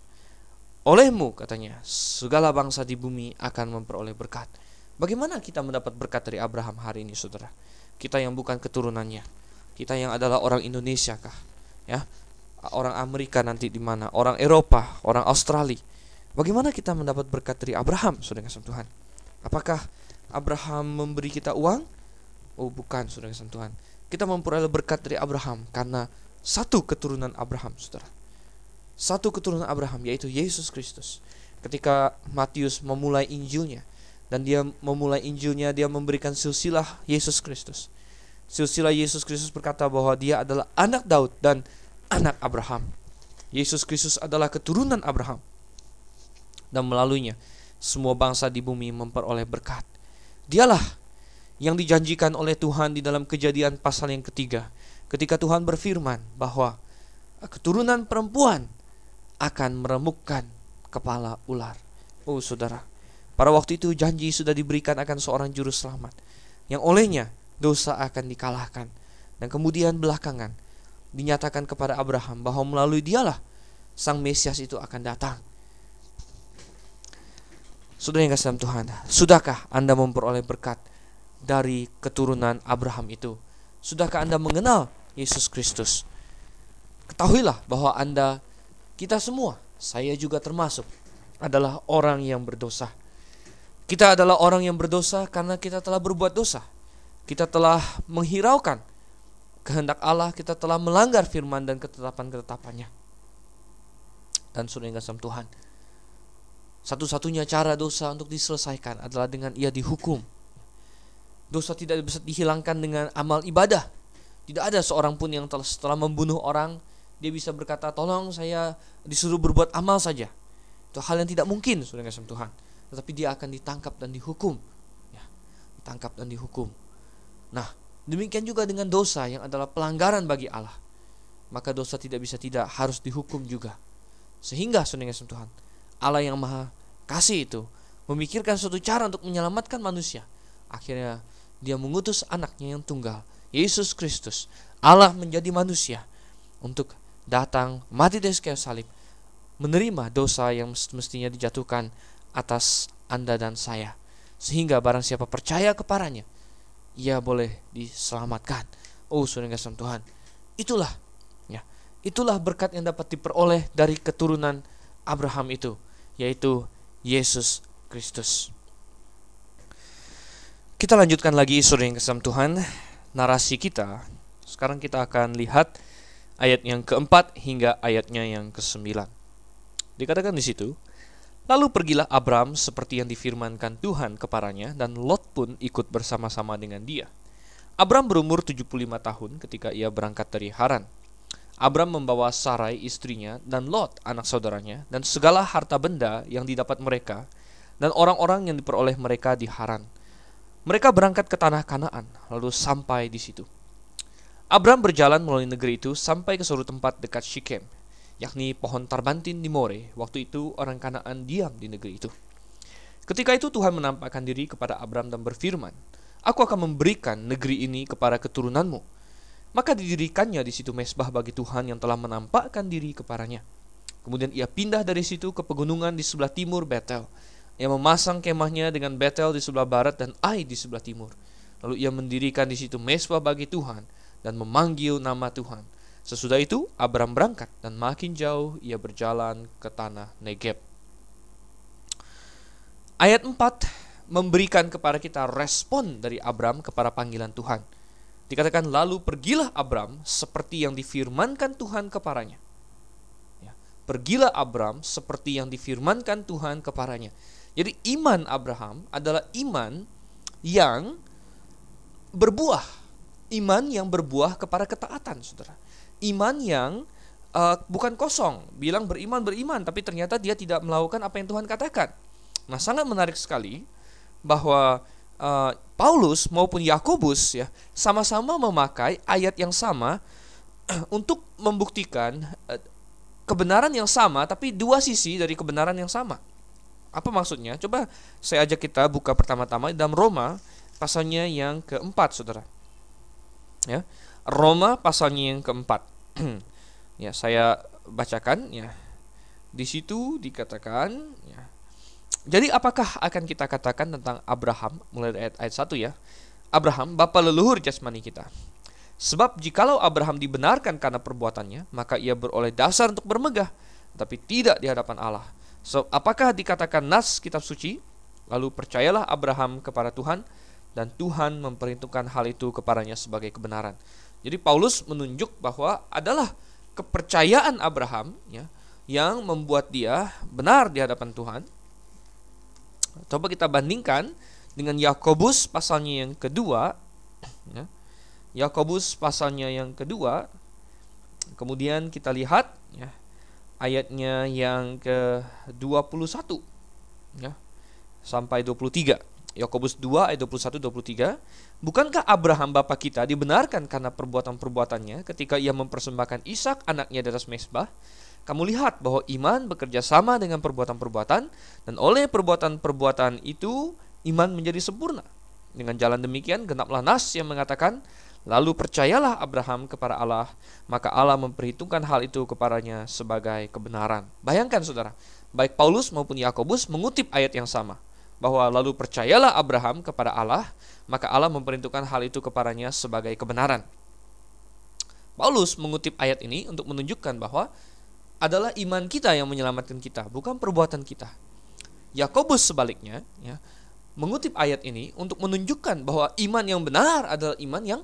Olehmu katanya segala bangsa di bumi akan memperoleh berkat. Bagaimana kita mendapat berkat dari Abraham hari ini Saudara? Kita yang bukan keturunannya. Kita yang adalah orang Indonesia kah? Ya. Orang Amerika nanti di mana? Orang Eropa, orang Australia. Bagaimana kita mendapat berkat dari Abraham, Saudara kasih Tuhan? Apakah Abraham memberi kita uang? Oh, bukan, Saudara kasih Tuhan. Kita memperoleh berkat dari Abraham karena satu keturunan Abraham, Saudara. Satu keturunan Abraham yaitu Yesus Kristus. Ketika Matius memulai Injilnya dan dia memulai Injilnya dia memberikan silsilah Yesus Kristus. Silsilah Yesus Kristus berkata bahwa dia adalah anak Daud dan anak Abraham. Yesus Kristus adalah keturunan Abraham. Dan melaluinya semua bangsa di bumi memperoleh berkat. Dialah yang dijanjikan oleh Tuhan di dalam kejadian pasal yang ketiga. Ketika Tuhan berfirman bahwa keturunan perempuan akan meremukkan kepala ular. Oh saudara, pada waktu itu janji sudah diberikan akan seorang juru selamat. Yang olehnya dosa akan dikalahkan. Dan kemudian belakangan dinyatakan kepada Abraham bahwa melalui dialah sang Mesias itu akan datang. Sudah yang kasih Tuhan, sudahkah Anda memperoleh berkat dari keturunan Abraham itu? Sudahkah Anda mengenal Yesus Kristus? Ketahuilah bahwa Anda, kita semua, saya juga termasuk, adalah orang yang berdosa. Kita adalah orang yang berdosa karena kita telah berbuat dosa. Kita telah menghiraukan kehendak Allah, kita telah melanggar firman dan ketetapan-ketetapannya. Dan sudah yang kasih Tuhan, satu-satunya cara dosa untuk diselesaikan adalah dengan ia dihukum. Dosa tidak bisa dihilangkan dengan amal ibadah. Tidak ada seorang pun yang telah setelah membunuh orang dia bisa berkata tolong saya disuruh berbuat amal saja. Itu hal yang tidak mungkin sudah kasih Tuhan. Tetapi dia akan ditangkap dan dihukum. Ya, ditangkap dan dihukum. Nah, demikian juga dengan dosa yang adalah pelanggaran bagi Allah. Maka dosa tidak bisa tidak harus dihukum juga. Sehingga sudah kasih Tuhan Allah yang maha kasih itu memikirkan suatu cara untuk menyelamatkan manusia. Akhirnya dia mengutus anaknya yang tunggal, Yesus Kristus. Allah menjadi manusia untuk datang mati di kayu salib, menerima dosa yang mestinya dijatuhkan atas Anda dan saya. Sehingga barang siapa percaya kepadanya, ia boleh diselamatkan. Oh, saudara kasih Tuhan. Itulah ya. Itulah berkat yang dapat diperoleh dari keturunan Abraham itu yaitu Yesus Kristus. Kita lanjutkan lagi sore yang Tuhan, narasi kita. Sekarang kita akan lihat ayat yang keempat hingga ayatnya yang kesembilan. Dikatakan di situ, Lalu pergilah Abram seperti yang difirmankan Tuhan kepadanya dan Lot pun ikut bersama-sama dengan dia. Abram berumur 75 tahun ketika ia berangkat dari Haran. Abram membawa Sarai istrinya dan Lot anak saudaranya dan segala harta benda yang didapat mereka dan orang-orang yang diperoleh mereka di Haran. Mereka berangkat ke tanah Kanaan lalu sampai di situ. Abram berjalan melalui negeri itu sampai ke suatu tempat dekat Shikem, yakni pohon tarbantin di More. Waktu itu orang Kanaan diam di negeri itu. Ketika itu Tuhan menampakkan diri kepada Abram dan berfirman, Aku akan memberikan negeri ini kepada keturunanmu maka didirikannya di situ mesbah bagi Tuhan yang telah menampakkan diri kepadanya. Kemudian ia pindah dari situ ke pegunungan di sebelah timur Betel. Ia memasang kemahnya dengan Betel di sebelah barat dan Ai di sebelah timur. Lalu ia mendirikan di situ mesbah bagi Tuhan dan memanggil nama Tuhan. Sesudah itu Abram berangkat dan makin jauh ia berjalan ke tanah Negeb. Ayat 4 memberikan kepada kita respon dari Abram kepada panggilan Tuhan. Dikatakan lalu pergilah Abram seperti yang difirmankan Tuhan kepadanya. Ya, pergilah Abram seperti yang difirmankan Tuhan kepadanya. Jadi iman Abraham adalah iman yang berbuah, iman yang berbuah kepada ketaatan, saudara. Iman yang uh, bukan kosong, bilang beriman beriman, tapi ternyata dia tidak melakukan apa yang Tuhan katakan. Nah, sangat menarik sekali bahwa uh, Paulus maupun Yakobus ya sama-sama memakai ayat yang sama untuk membuktikan uh, kebenaran yang sama tapi dua sisi dari kebenaran yang sama. Apa maksudnya? Coba saya ajak kita buka pertama-tama dalam Roma pasalnya yang keempat, saudara. Ya, Roma pasalnya yang keempat. ya, saya bacakan ya. Di situ dikatakan ya, jadi apakah akan kita katakan tentang Abraham mulai dari ayat, ayat 1 ya? Abraham bapa leluhur jasmani kita. Sebab jikalau Abraham dibenarkan karena perbuatannya, maka ia beroleh dasar untuk bermegah, tapi tidak di hadapan Allah. So, apakah dikatakan nas kitab suci? Lalu percayalah Abraham kepada Tuhan dan Tuhan memperhitungkan hal itu kepadanya sebagai kebenaran. Jadi Paulus menunjuk bahwa adalah kepercayaan Abraham ya yang membuat dia benar di hadapan Tuhan Coba kita bandingkan dengan Yakobus pasalnya yang kedua. Ya. Yakobus pasalnya yang kedua. Kemudian kita lihat ya, ayatnya yang ke-21 ya, sampai 23. Yakobus 2 ayat 21 23. Bukankah Abraham bapa kita dibenarkan karena perbuatan-perbuatannya ketika ia mempersembahkan Ishak anaknya di atas mesbah? kamu lihat bahwa iman bekerja sama dengan perbuatan-perbuatan dan oleh perbuatan-perbuatan itu iman menjadi sempurna. Dengan jalan demikian genaplah nas yang mengatakan lalu percayalah Abraham kepada Allah maka Allah memperhitungkan hal itu kepadanya sebagai kebenaran. Bayangkan Saudara, baik Paulus maupun Yakobus mengutip ayat yang sama bahwa lalu percayalah Abraham kepada Allah maka Allah memperhitungkan hal itu kepadanya sebagai kebenaran. Paulus mengutip ayat ini untuk menunjukkan bahwa adalah iman kita yang menyelamatkan kita, bukan perbuatan kita. Yakobus sebaliknya, ya, mengutip ayat ini untuk menunjukkan bahwa iman yang benar adalah iman yang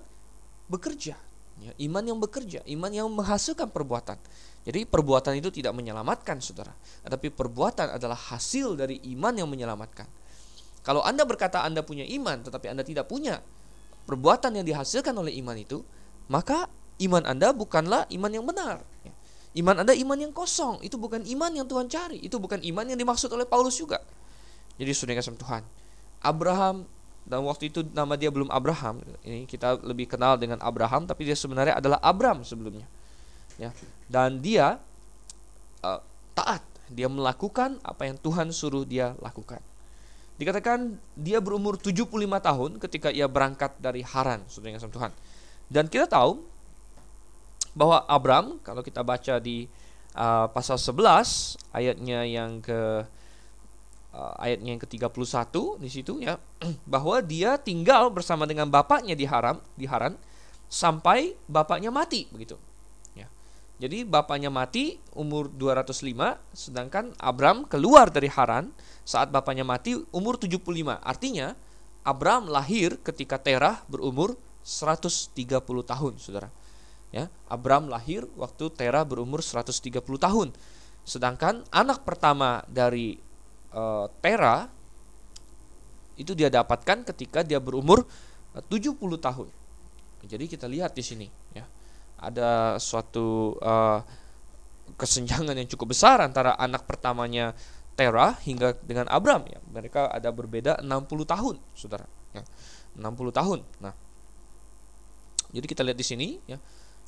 bekerja. Ya, iman yang bekerja, iman yang menghasilkan perbuatan. Jadi perbuatan itu tidak menyelamatkan saudara, tetapi perbuatan adalah hasil dari iman yang menyelamatkan. Kalau Anda berkata Anda punya iman, tetapi Anda tidak punya perbuatan yang dihasilkan oleh iman itu, maka iman Anda bukanlah iman yang benar. Iman Anda iman yang kosong. Itu bukan iman yang Tuhan cari. Itu bukan iman yang dimaksud oleh Paulus juga. Jadi sudah kasih Tuhan. Abraham dan waktu itu nama dia belum Abraham. Ini kita lebih kenal dengan Abraham tapi dia sebenarnya adalah Abram sebelumnya. Ya. Dan dia uh, taat. Dia melakukan apa yang Tuhan suruh dia lakukan. Dikatakan dia berumur 75 tahun ketika ia berangkat dari Haran, saudara kasih Tuhan. Dan kita tahu bahwa Abram kalau kita baca di uh, pasal 11 ayatnya yang ke uh, ayatnya yang ke-31 di situ ya bahwa dia tinggal bersama dengan bapaknya di Haram di Haran sampai bapaknya mati begitu. Jadi bapaknya mati umur 205 sedangkan Abram keluar dari Haran saat bapaknya mati umur 75. Artinya Abram lahir ketika Terah berumur 130 tahun, Saudara. Ya Abram lahir waktu Tera berumur 130 tahun. Sedangkan anak pertama dari uh, Tera itu dia dapatkan ketika dia berumur eh, uh, 70 tahun. Jadi kita lihat di sini ya ada suatu uh, kesenjangan yang cukup besar antara anak pertamanya Tera hingga dengan Abram ya mereka ada berbeda 60 tahun saudara ya 60 tahun nah jadi kita lihat di sini ya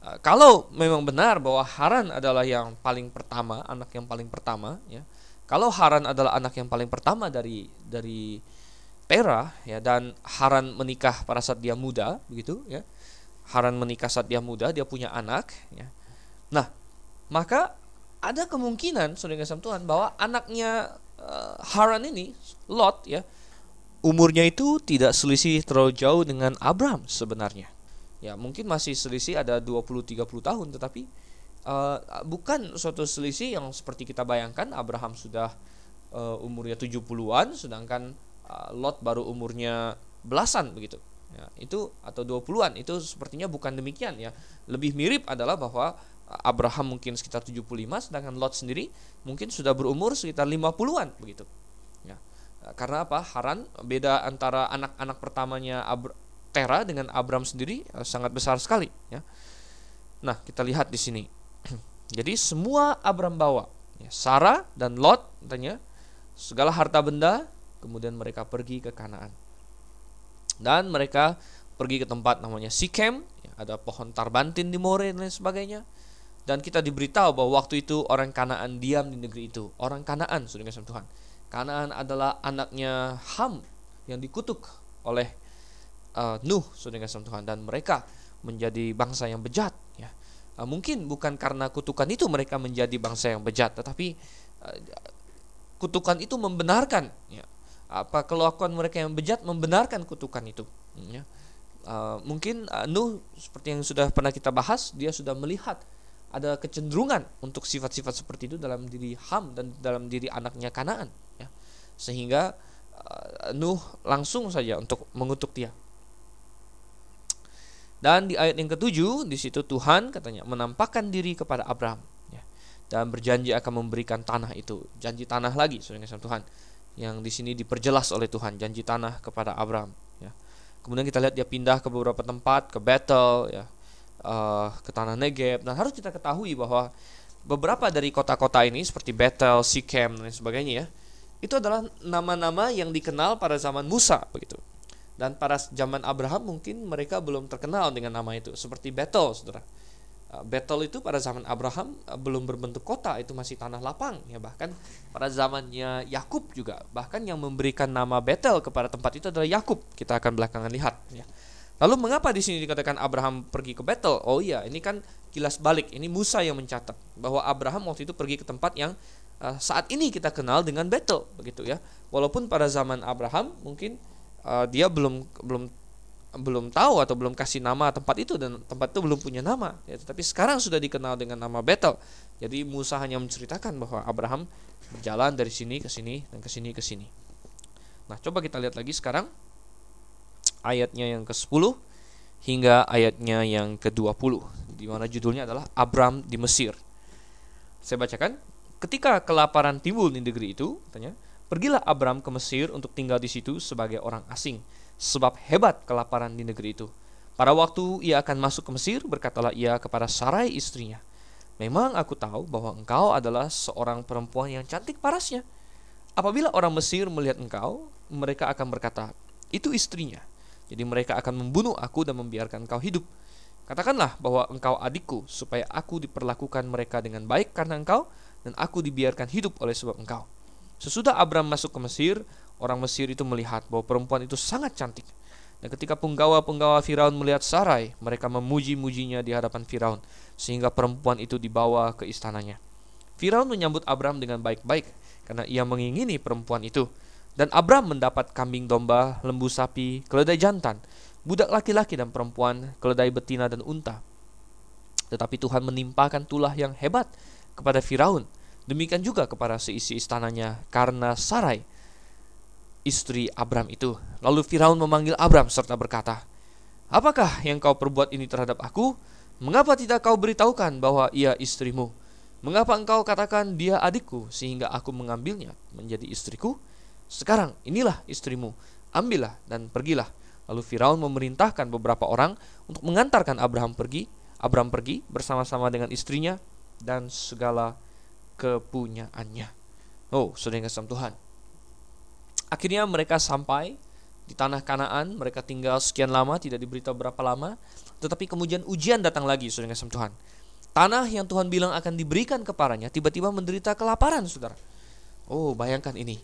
Eh, kalau memang benar bahwa Haran adalah yang paling pertama, anak yang paling pertama, ya. Kalau Haran adalah anak yang paling pertama dari dari Tera, ya, dan Haran menikah pada saat dia muda, begitu, ya. Haran menikah saat dia muda, dia punya anak, ya. Nah, maka ada kemungkinan, saudara kasih Tuhan, bahwa anaknya uh, Haran ini, Lot, ya, umurnya itu tidak selisih terlalu jauh dengan Abram sebenarnya ya mungkin masih selisih ada 20-30 tahun tetapi uh, bukan suatu selisih yang seperti kita bayangkan Abraham sudah uh, umurnya 70-an sedangkan uh, Lot baru umurnya belasan begitu. Ya, itu atau 20-an itu sepertinya bukan demikian ya. Lebih mirip adalah bahwa Abraham mungkin sekitar 75 sedangkan Lot sendiri mungkin sudah berumur sekitar 50-an begitu. Ya. Karena apa? Haran beda antara anak-anak pertamanya Abr Tera dengan Abram sendiri uh, sangat besar sekali ya. Nah, kita lihat di sini. Jadi semua Abram bawa, ya, Sarah dan Lot katanya segala harta benda, kemudian mereka pergi ke Kanaan. Dan mereka pergi ke tempat namanya Sikem, ya, ada pohon tarbantin di More dan lain sebagainya. Dan kita diberitahu bahwa waktu itu orang Kanaan diam di negeri itu. Orang Kanaan, sudah kasih Tuhan. Kanaan adalah anaknya Ham yang dikutuk oleh uh, Nuh, sudah kasih Tuhan. Dan mereka menjadi bangsa yang bejat. Ya. Uh, mungkin bukan karena kutukan itu mereka menjadi bangsa yang bejat, tetapi uh, kutukan itu membenarkan ya, apa kelakuan mereka yang bejat membenarkan kutukan itu? Ya. uh, mungkin uh, Nuh seperti yang sudah pernah kita bahas dia sudah melihat ada kecenderungan untuk sifat-sifat seperti itu dalam diri Ham dan dalam diri anaknya Kanaan ya. sehingga uh, Nuh langsung saja untuk mengutuk dia. Dan di ayat yang ketujuh di situ Tuhan katanya menampakkan diri kepada Abraham ya, dan berjanji akan memberikan tanah itu. Janji tanah lagi saudara Tuhan yang di sini diperjelas oleh Tuhan janji tanah kepada Abraham ya. Kemudian kita lihat dia pindah ke beberapa tempat ke Bethel ya uh, ke tanah Negev dan harus kita ketahui bahwa beberapa dari kota-kota ini seperti Bethel, Sikem dan sebagainya ya itu adalah nama-nama yang dikenal pada zaman Musa begitu. Dan pada zaman Abraham mungkin mereka belum terkenal dengan nama itu seperti Bethel, Saudara. Bethel itu pada zaman Abraham eh, belum berbentuk kota, itu masih tanah lapang ya bahkan pada zamannya Yakub juga bahkan yang memberikan nama Bethel kepada tempat itu adalah Yakub. Kita akan belakangan lihat ya. Lalu mengapa di sini dikatakan Abraham pergi ke Bethel? Oh iya, ini kan kilas balik. Ini Musa yang mencatat bahwa Abraham waktu itu pergi ke tempat yang uh, saat ini kita kenal dengan Bethel begitu ya. Walaupun pada zaman Abraham mungkin uh, dia belum belum belum tahu atau belum kasih nama tempat itu dan tempat itu belum punya nama ya tetapi sekarang sudah dikenal dengan nama Bethel. Jadi Musa hanya menceritakan bahwa Abraham berjalan dari sini ke sini dan ke sini ke sini. Nah coba kita lihat lagi sekarang ayatnya yang ke-10 hingga ayatnya yang ke-20 di mana judulnya adalah Abram di Mesir. Saya bacakan ketika kelaparan timbul di negeri itu tanya pergilah Abram ke Mesir untuk tinggal di situ sebagai orang asing sebab hebat kelaparan di negeri itu. Pada waktu ia akan masuk ke Mesir, berkatalah ia kepada Sarai istrinya, Memang aku tahu bahwa engkau adalah seorang perempuan yang cantik parasnya. Apabila orang Mesir melihat engkau, mereka akan berkata, itu istrinya. Jadi mereka akan membunuh aku dan membiarkan engkau hidup. Katakanlah bahwa engkau adikku, supaya aku diperlakukan mereka dengan baik karena engkau, dan aku dibiarkan hidup oleh sebab engkau. Sesudah Abram masuk ke Mesir, orang Mesir itu melihat bahwa perempuan itu sangat cantik. Dan ketika penggawa-penggawa Firaun melihat Sarai, mereka memuji-mujinya di hadapan Firaun, sehingga perempuan itu dibawa ke istananya. Firaun menyambut Abram dengan baik-baik, karena ia mengingini perempuan itu. Dan Abram mendapat kambing domba, lembu sapi, keledai jantan, budak laki-laki dan perempuan, keledai betina dan unta. Tetapi Tuhan menimpakan tulah yang hebat kepada Firaun. Demikian juga kepada seisi istananya karena Sarai istri Abram itu. Lalu Firaun memanggil Abram serta berkata, Apakah yang kau perbuat ini terhadap aku? Mengapa tidak kau beritahukan bahwa ia istrimu? Mengapa engkau katakan dia adikku sehingga aku mengambilnya menjadi istriku? Sekarang inilah istrimu, ambillah dan pergilah. Lalu Firaun memerintahkan beberapa orang untuk mengantarkan Abraham pergi. Abraham pergi bersama-sama dengan istrinya dan segala kepunyaannya. Oh, sudah kasih Tuhan. Akhirnya mereka sampai di tanah Kanaan, mereka tinggal sekian lama, tidak diberitahu berapa lama, tetapi kemudian ujian datang lagi, saudara kasih Tuhan. Tanah yang Tuhan bilang akan diberikan kepadanya tiba-tiba menderita kelaparan, saudara. Oh, bayangkan ini.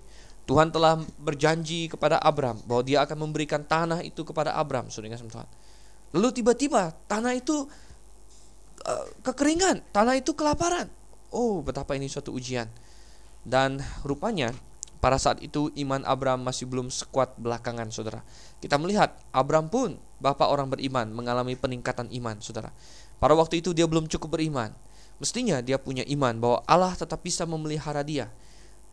Tuhan telah berjanji kepada Abram bahwa dia akan memberikan tanah itu kepada Abram, saudara kasih Tuhan. Lalu tiba-tiba tanah itu uh, kekeringan, tanah itu kelaparan. Oh, betapa ini suatu ujian. Dan rupanya pada saat itu iman Abraham masih belum sekuat belakangan saudara. Kita melihat Abraham pun bapak orang beriman mengalami peningkatan iman saudara. Pada waktu itu dia belum cukup beriman. Mestinya dia punya iman bahwa Allah tetap bisa memelihara dia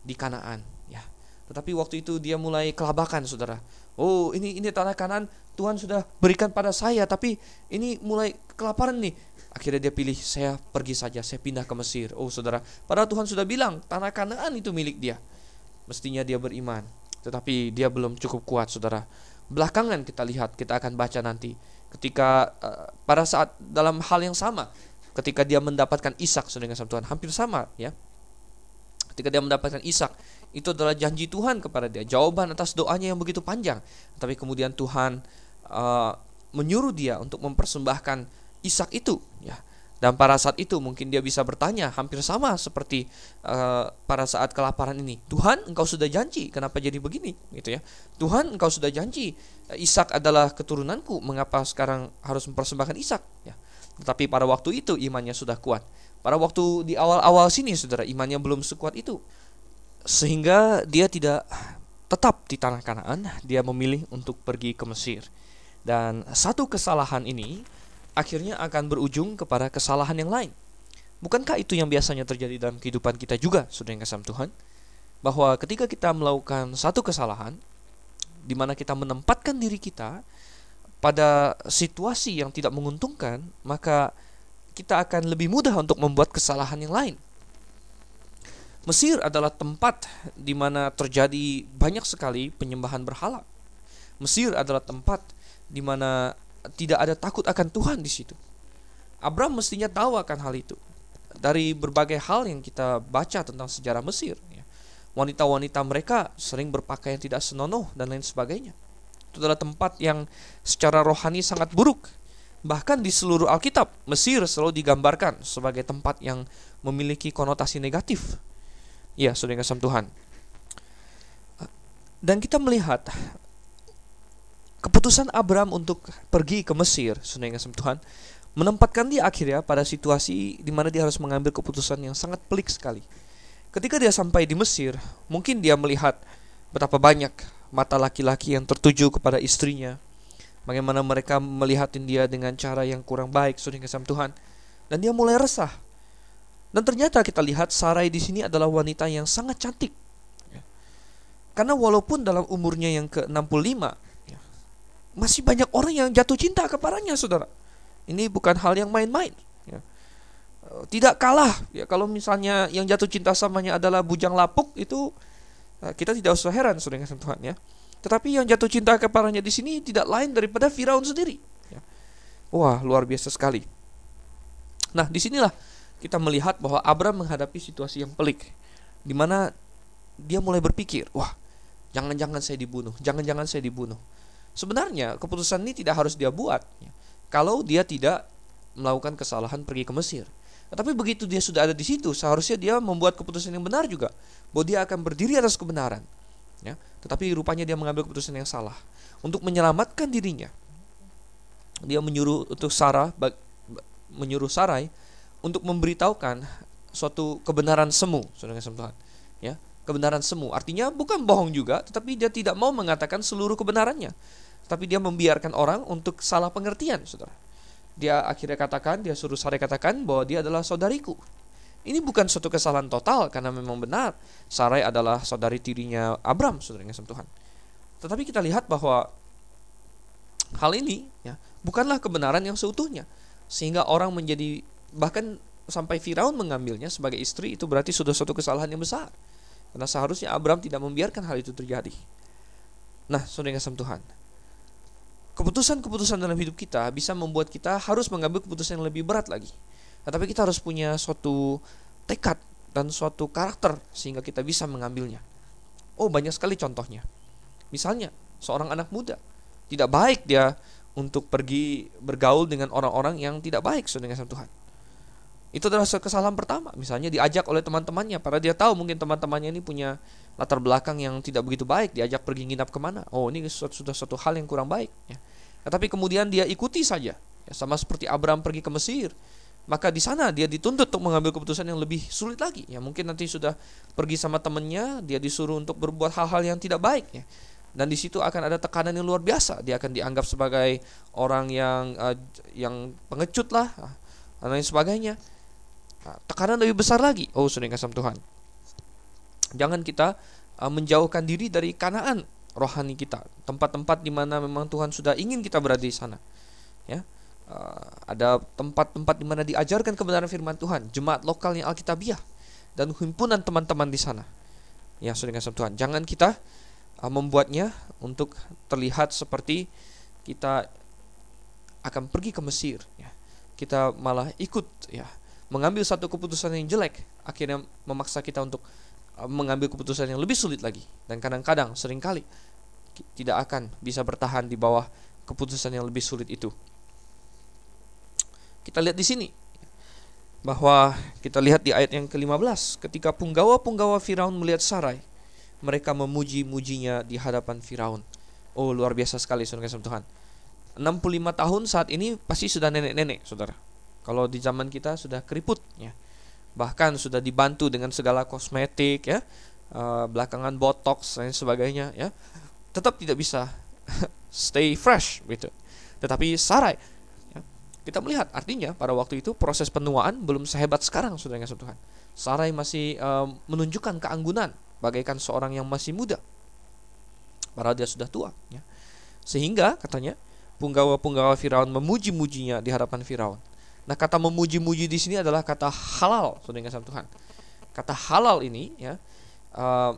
di Kanaan ya. Tetapi waktu itu dia mulai kelabakan, saudara. Oh, ini ini tanah kanan Tuhan sudah berikan pada saya, tapi ini mulai kelaparan nih. Akhirnya dia pilih, saya pergi saja, saya pindah ke Mesir. Oh, saudara, padahal Tuhan sudah bilang tanah Kanaan itu milik dia. Mestinya dia beriman, tetapi dia belum cukup kuat, saudara. Belakangan kita lihat, kita akan baca nanti, ketika uh, pada saat dalam hal yang sama, ketika dia mendapatkan Ishak dengan Tuhan, hampir sama, ya. Ketika dia mendapatkan Ishak, itu adalah janji Tuhan kepada dia, jawaban atas doanya yang begitu panjang. Tapi kemudian Tuhan uh, menyuruh dia untuk mempersembahkan Ishak itu, ya. Dan pada saat itu mungkin dia bisa bertanya hampir sama seperti uh, pada saat kelaparan ini. Tuhan, engkau sudah janji, kenapa jadi begini? Gitu ya. Tuhan, engkau sudah janji, Ishak adalah keturunanku, mengapa sekarang harus mempersembahkan Ishak? Ya. Tetapi pada waktu itu imannya sudah kuat. Pada waktu di awal-awal sini, saudara, imannya belum sekuat itu sehingga dia tidak tetap di tanah Kanaan, dia memilih untuk pergi ke Mesir. Dan satu kesalahan ini akhirnya akan berujung kepada kesalahan yang lain. Bukankah itu yang biasanya terjadi dalam kehidupan kita juga, Saudara yang kasih Tuhan? Bahwa ketika kita melakukan satu kesalahan di mana kita menempatkan diri kita pada situasi yang tidak menguntungkan, maka kita akan lebih mudah untuk membuat kesalahan yang lain. Mesir adalah tempat di mana terjadi banyak sekali penyembahan berhala. Mesir adalah tempat di mana tidak ada takut akan Tuhan di situ. Abraham mestinya tahu akan hal itu. Dari berbagai hal yang kita baca tentang sejarah Mesir, ya. wanita-wanita mereka sering berpakaian tidak senonoh dan lain sebagainya. Itu adalah tempat yang secara rohani sangat buruk. Bahkan di seluruh Alkitab, Mesir selalu digambarkan sebagai tempat yang memiliki konotasi negatif Ya, saudara kasih Tuhan. Dan kita melihat keputusan Abraham untuk pergi ke Mesir, saudara kasih Tuhan, menempatkan dia akhirnya pada situasi di mana dia harus mengambil keputusan yang sangat pelik sekali. Ketika dia sampai di Mesir, mungkin dia melihat betapa banyak mata laki-laki yang tertuju kepada istrinya, bagaimana mereka melihatin dia dengan cara yang kurang baik, saudara kasih Tuhan. Dan dia mulai resah dan ternyata kita lihat Sarai di sini adalah wanita yang sangat cantik. Karena walaupun dalam umurnya yang ke-65, ya, masih banyak orang yang jatuh cinta kepadanya, saudara. Ini bukan hal yang main-main. Ya. Eh, tidak kalah, ya kalau misalnya yang jatuh cinta samanya adalah bujang lapuk, itu eh, kita tidak usah heran, saudara Tuhan ya. Tetapi yang jatuh cinta kepadanya di sini tidak lain daripada Firaun sendiri. Ya. Wah, luar biasa sekali. Nah, di sinilah kita melihat bahwa Abraham menghadapi situasi yang pelik di mana dia mulai berpikir, wah, jangan-jangan saya dibunuh, jangan-jangan saya dibunuh. Sebenarnya keputusan ini tidak harus dia buat kalau dia tidak melakukan kesalahan pergi ke Mesir. Tetapi begitu dia sudah ada di situ, seharusnya dia membuat keputusan yang benar juga, bahwa dia akan berdiri atas kebenaran. Ya, tetapi rupanya dia mengambil keputusan yang salah untuk menyelamatkan dirinya. Dia menyuruh untuk Sarah menyuruh Sarai untuk memberitahukan suatu kebenaran semu, saudara Tuhan. Ya, kebenaran semu. Artinya bukan bohong juga, tetapi dia tidak mau mengatakan seluruh kebenarannya. Tapi dia membiarkan orang untuk salah pengertian, saudara. Dia akhirnya katakan, dia suruh Sarai katakan bahwa dia adalah saudariku. Ini bukan suatu kesalahan total karena memang benar Sarai adalah saudari tirinya Abram, saudara yang Tuhan. Tetapi kita lihat bahwa hal ini ya bukanlah kebenaran yang seutuhnya sehingga orang menjadi bahkan sampai Firaun mengambilnya sebagai istri itu berarti sudah suatu kesalahan yang besar. Karena seharusnya Abraham tidak membiarkan hal itu terjadi. Nah, saudara kasih Tuhan. Keputusan-keputusan dalam hidup kita bisa membuat kita harus mengambil keputusan yang lebih berat lagi. Tetapi kita harus punya suatu tekad dan suatu karakter sehingga kita bisa mengambilnya. Oh, banyak sekali contohnya. Misalnya, seorang anak muda tidak baik dia untuk pergi bergaul dengan orang-orang yang tidak baik saudara kasih Tuhan itu adalah kesalahan pertama. Misalnya diajak oleh teman-temannya, karena dia tahu mungkin teman-temannya ini punya latar belakang yang tidak begitu baik, diajak pergi nginap ke mana. Oh ini sudah suatu hal yang kurang baik. Ya. Tapi kemudian dia ikuti saja, ya, sama seperti Abraham pergi ke Mesir. Maka di sana dia dituntut untuk mengambil keputusan yang lebih sulit lagi. Ya mungkin nanti sudah pergi sama temannya, dia disuruh untuk berbuat hal-hal yang tidak baik. Ya. Dan di situ akan ada tekanan yang luar biasa. Dia akan dianggap sebagai orang yang uh, yang pengecut lah, dan lain sebagainya tekanan lebih besar lagi. Oh, sudah kasih Tuhan. Jangan kita uh, menjauhkan diri dari kanaan rohani kita, tempat-tempat di mana memang Tuhan sudah ingin kita berada di sana. Ya. Uh, ada tempat-tempat di mana diajarkan kebenaran firman Tuhan, jemaat lokal yang alkitabiah dan himpunan teman-teman di sana. Ya, saudara Tuhan, jangan kita uh, membuatnya untuk terlihat seperti kita akan pergi ke Mesir ya. Kita malah ikut ya mengambil satu keputusan yang jelek akhirnya memaksa kita untuk uh, mengambil keputusan yang lebih sulit lagi dan kadang-kadang sering kali tidak akan bisa bertahan di bawah keputusan yang lebih sulit itu. Kita lihat di sini bahwa kita lihat di ayat yang ke-15 ketika punggawa-punggawa Firaun melihat Sarai mereka memuji-mujinya di hadapan Firaun. Oh, luar biasa sekali saudara Tuhan. 65 tahun saat ini pasti sudah nenek-nenek, Saudara. Kalau di zaman kita sudah keriput ya. Bahkan sudah dibantu dengan segala kosmetik ya. Uh, belakangan botox dan sebagainya ya. Tetap tidak bisa stay fresh gitu. Tetapi Sarai ya, kita melihat artinya pada waktu itu proses penuaan belum sehebat sekarang Saudara Tuhan. Sarai masih uh, menunjukkan keanggunan bagaikan seorang yang masih muda. Padahal dia sudah tua. Ya. Sehingga katanya punggawa-punggawa Firaun memuji-mujinya di hadapan Firaun. Nah kata memuji-muji di sini adalah kata halal, saudara kasih Tuhan. Kata halal ini ya uh,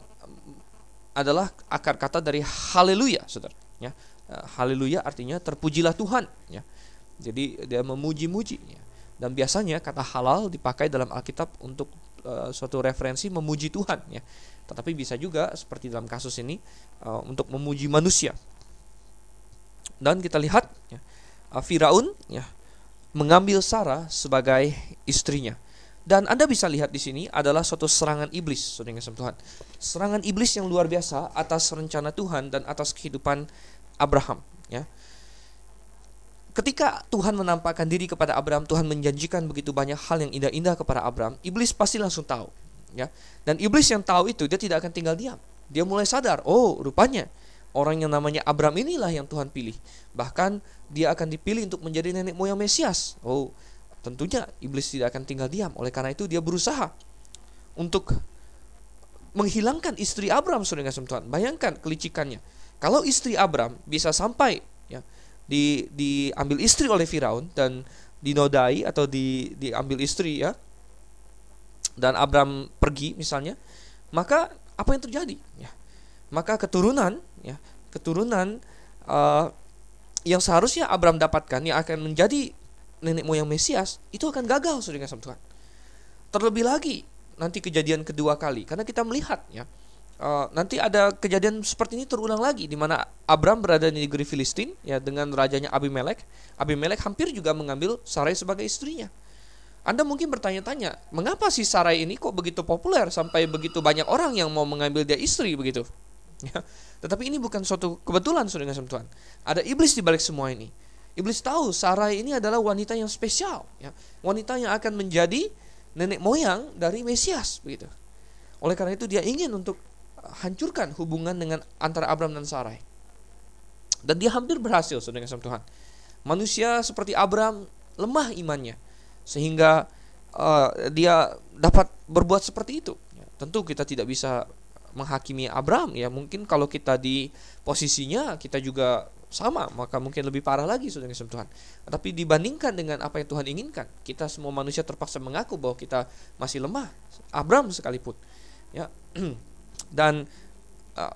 adalah akar kata dari haleluya, saudara. Ya, uh, haleluya artinya terpujilah Tuhan. Ya, jadi dia memuji-muji. Ya. Dan biasanya kata halal dipakai dalam Alkitab untuk uh, suatu referensi memuji Tuhan. Ya tetapi bisa juga seperti dalam kasus ini uh, untuk memuji manusia. Dan kita lihat ya, uh, Firaun ya mengambil Sarah sebagai istrinya. Dan Anda bisa lihat di sini adalah suatu serangan iblis, saudara Tuhan. Serangan iblis yang luar biasa atas rencana Tuhan dan atas kehidupan Abraham, ya. Ketika Tuhan menampakkan diri kepada Abraham, Tuhan menjanjikan begitu banyak hal yang indah-indah kepada Abraham, iblis pasti langsung tahu ya. Dan iblis yang tahu itu dia tidak akan tinggal diam. Dia mulai sadar, oh rupanya orang yang namanya Abram inilah yang Tuhan pilih. Bahkan dia akan dipilih untuk menjadi nenek moyang Mesias. Oh, tentunya iblis tidak akan tinggal diam. Oleh karena itu dia berusaha untuk menghilangkan istri Abram saudara Tuhan. Bayangkan kelicikannya. Kalau istri Abram bisa sampai ya di diambil istri oleh Firaun dan dinodai atau di diambil istri ya dan Abram pergi misalnya, maka apa yang terjadi? Ya, maka keturunan, ya, keturunan uh, yang seharusnya Abram dapatkan yang akan menjadi nenek moyang Mesias itu akan gagal saudara Tuhan. Terlebih lagi nanti kejadian kedua kali karena kita melihat ya uh, nanti ada kejadian seperti ini terulang lagi di mana Abram berada di negeri Filistin ya dengan rajanya Abimelek. Abimelek hampir juga mengambil Sarai sebagai istrinya. Anda mungkin bertanya-tanya, mengapa si Sarai ini kok begitu populer sampai begitu banyak orang yang mau mengambil dia istri begitu? Ya. Tetapi ini bukan suatu kebetulan saudara kasih Tuhan. Ada iblis di balik semua ini. Iblis tahu Sarai ini adalah wanita yang spesial, ya. wanita yang akan menjadi nenek moyang dari Mesias begitu. Oleh karena itu dia ingin untuk hancurkan hubungan dengan antara Abram dan Sarai. Dan dia hampir berhasil saudara kasih Tuhan. Manusia seperti Abram lemah imannya sehingga uh, dia dapat berbuat seperti itu. Ya, tentu kita tidak bisa menghakimi Abraham ya mungkin kalau kita di posisinya kita juga sama maka mungkin lebih parah lagi sudah Tuhan. Tapi dibandingkan dengan apa yang Tuhan inginkan, kita semua manusia terpaksa mengaku bahwa kita masih lemah. Abraham sekalipun, ya. Dan uh,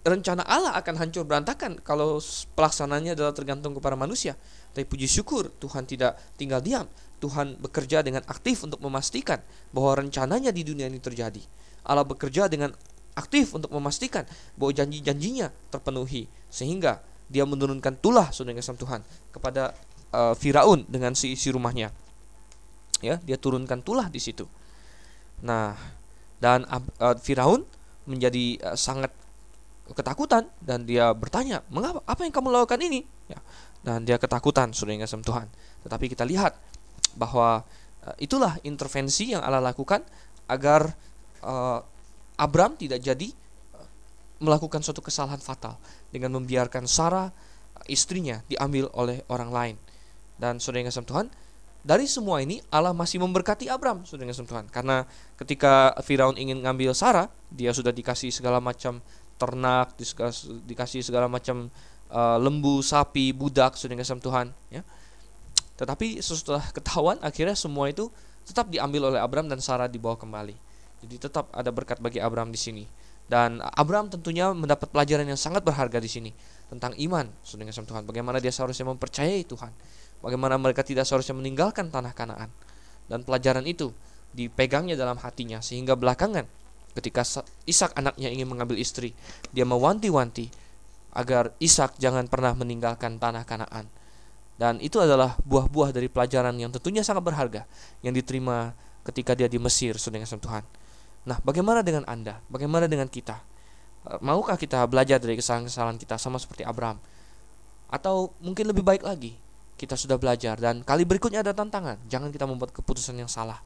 rencana Allah akan hancur berantakan kalau pelaksananya adalah tergantung kepada manusia. Tapi puji syukur Tuhan tidak tinggal diam. Tuhan bekerja dengan aktif untuk memastikan bahwa rencananya di dunia ini terjadi. Allah bekerja dengan aktif untuk memastikan bahwa janji-janjinya terpenuhi sehingga dia menurunkan tulah saudara kasih Tuhan kepada uh, Firaun dengan si isi rumahnya. Ya, dia turunkan tulah di situ. Nah, dan uh, Firaun menjadi uh, sangat ketakutan dan dia bertanya, "Mengapa? Apa yang kamu lakukan ini?" Ya. Dan dia ketakutan saudara kasih Tuhan. Tetapi kita lihat bahwa uh, itulah intervensi yang Allah lakukan agar uh, Abram tidak jadi uh, melakukan suatu kesalahan fatal dengan membiarkan Sarah istrinya diambil oleh orang lain. Dan saudara yang Tuhan, dari semua ini Allah masih memberkati Abram sudah dengan Tuhan karena ketika Firaun ingin ngambil Sarah dia sudah dikasih segala macam ternak dikasih segala macam uh, lembu sapi budak sudah dengan Tuhan ya tetapi setelah ketahuan akhirnya semua itu tetap diambil oleh Abram dan Sarah dibawa kembali. Jadi tetap ada berkat bagi Abram di sini. Dan Abram tentunya mendapat pelajaran yang sangat berharga di sini tentang iman dengan Tuhan. Bagaimana dia seharusnya mempercayai Tuhan. Bagaimana mereka tidak seharusnya meninggalkan tanah Kanaan. Dan pelajaran itu dipegangnya dalam hatinya sehingga belakangan ketika Ishak anaknya ingin mengambil istri, dia mewanti-wanti agar Ishak jangan pernah meninggalkan tanah Kanaan dan itu adalah buah-buah dari pelajaran yang tentunya sangat berharga yang diterima ketika dia di Mesir dengan Tuhan. Nah, bagaimana dengan Anda? Bagaimana dengan kita? Eh, maukah kita belajar dari kesalahan-kesalahan kita sama seperti Abraham? Atau mungkin lebih baik lagi, kita sudah belajar dan kali berikutnya ada tantangan. Jangan kita membuat keputusan yang salah.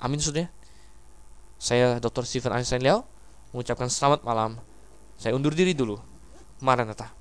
Amin sudah. Saya Dr. Stephen Einstein Liao mengucapkan selamat malam. Saya undur diri dulu. Maranatha.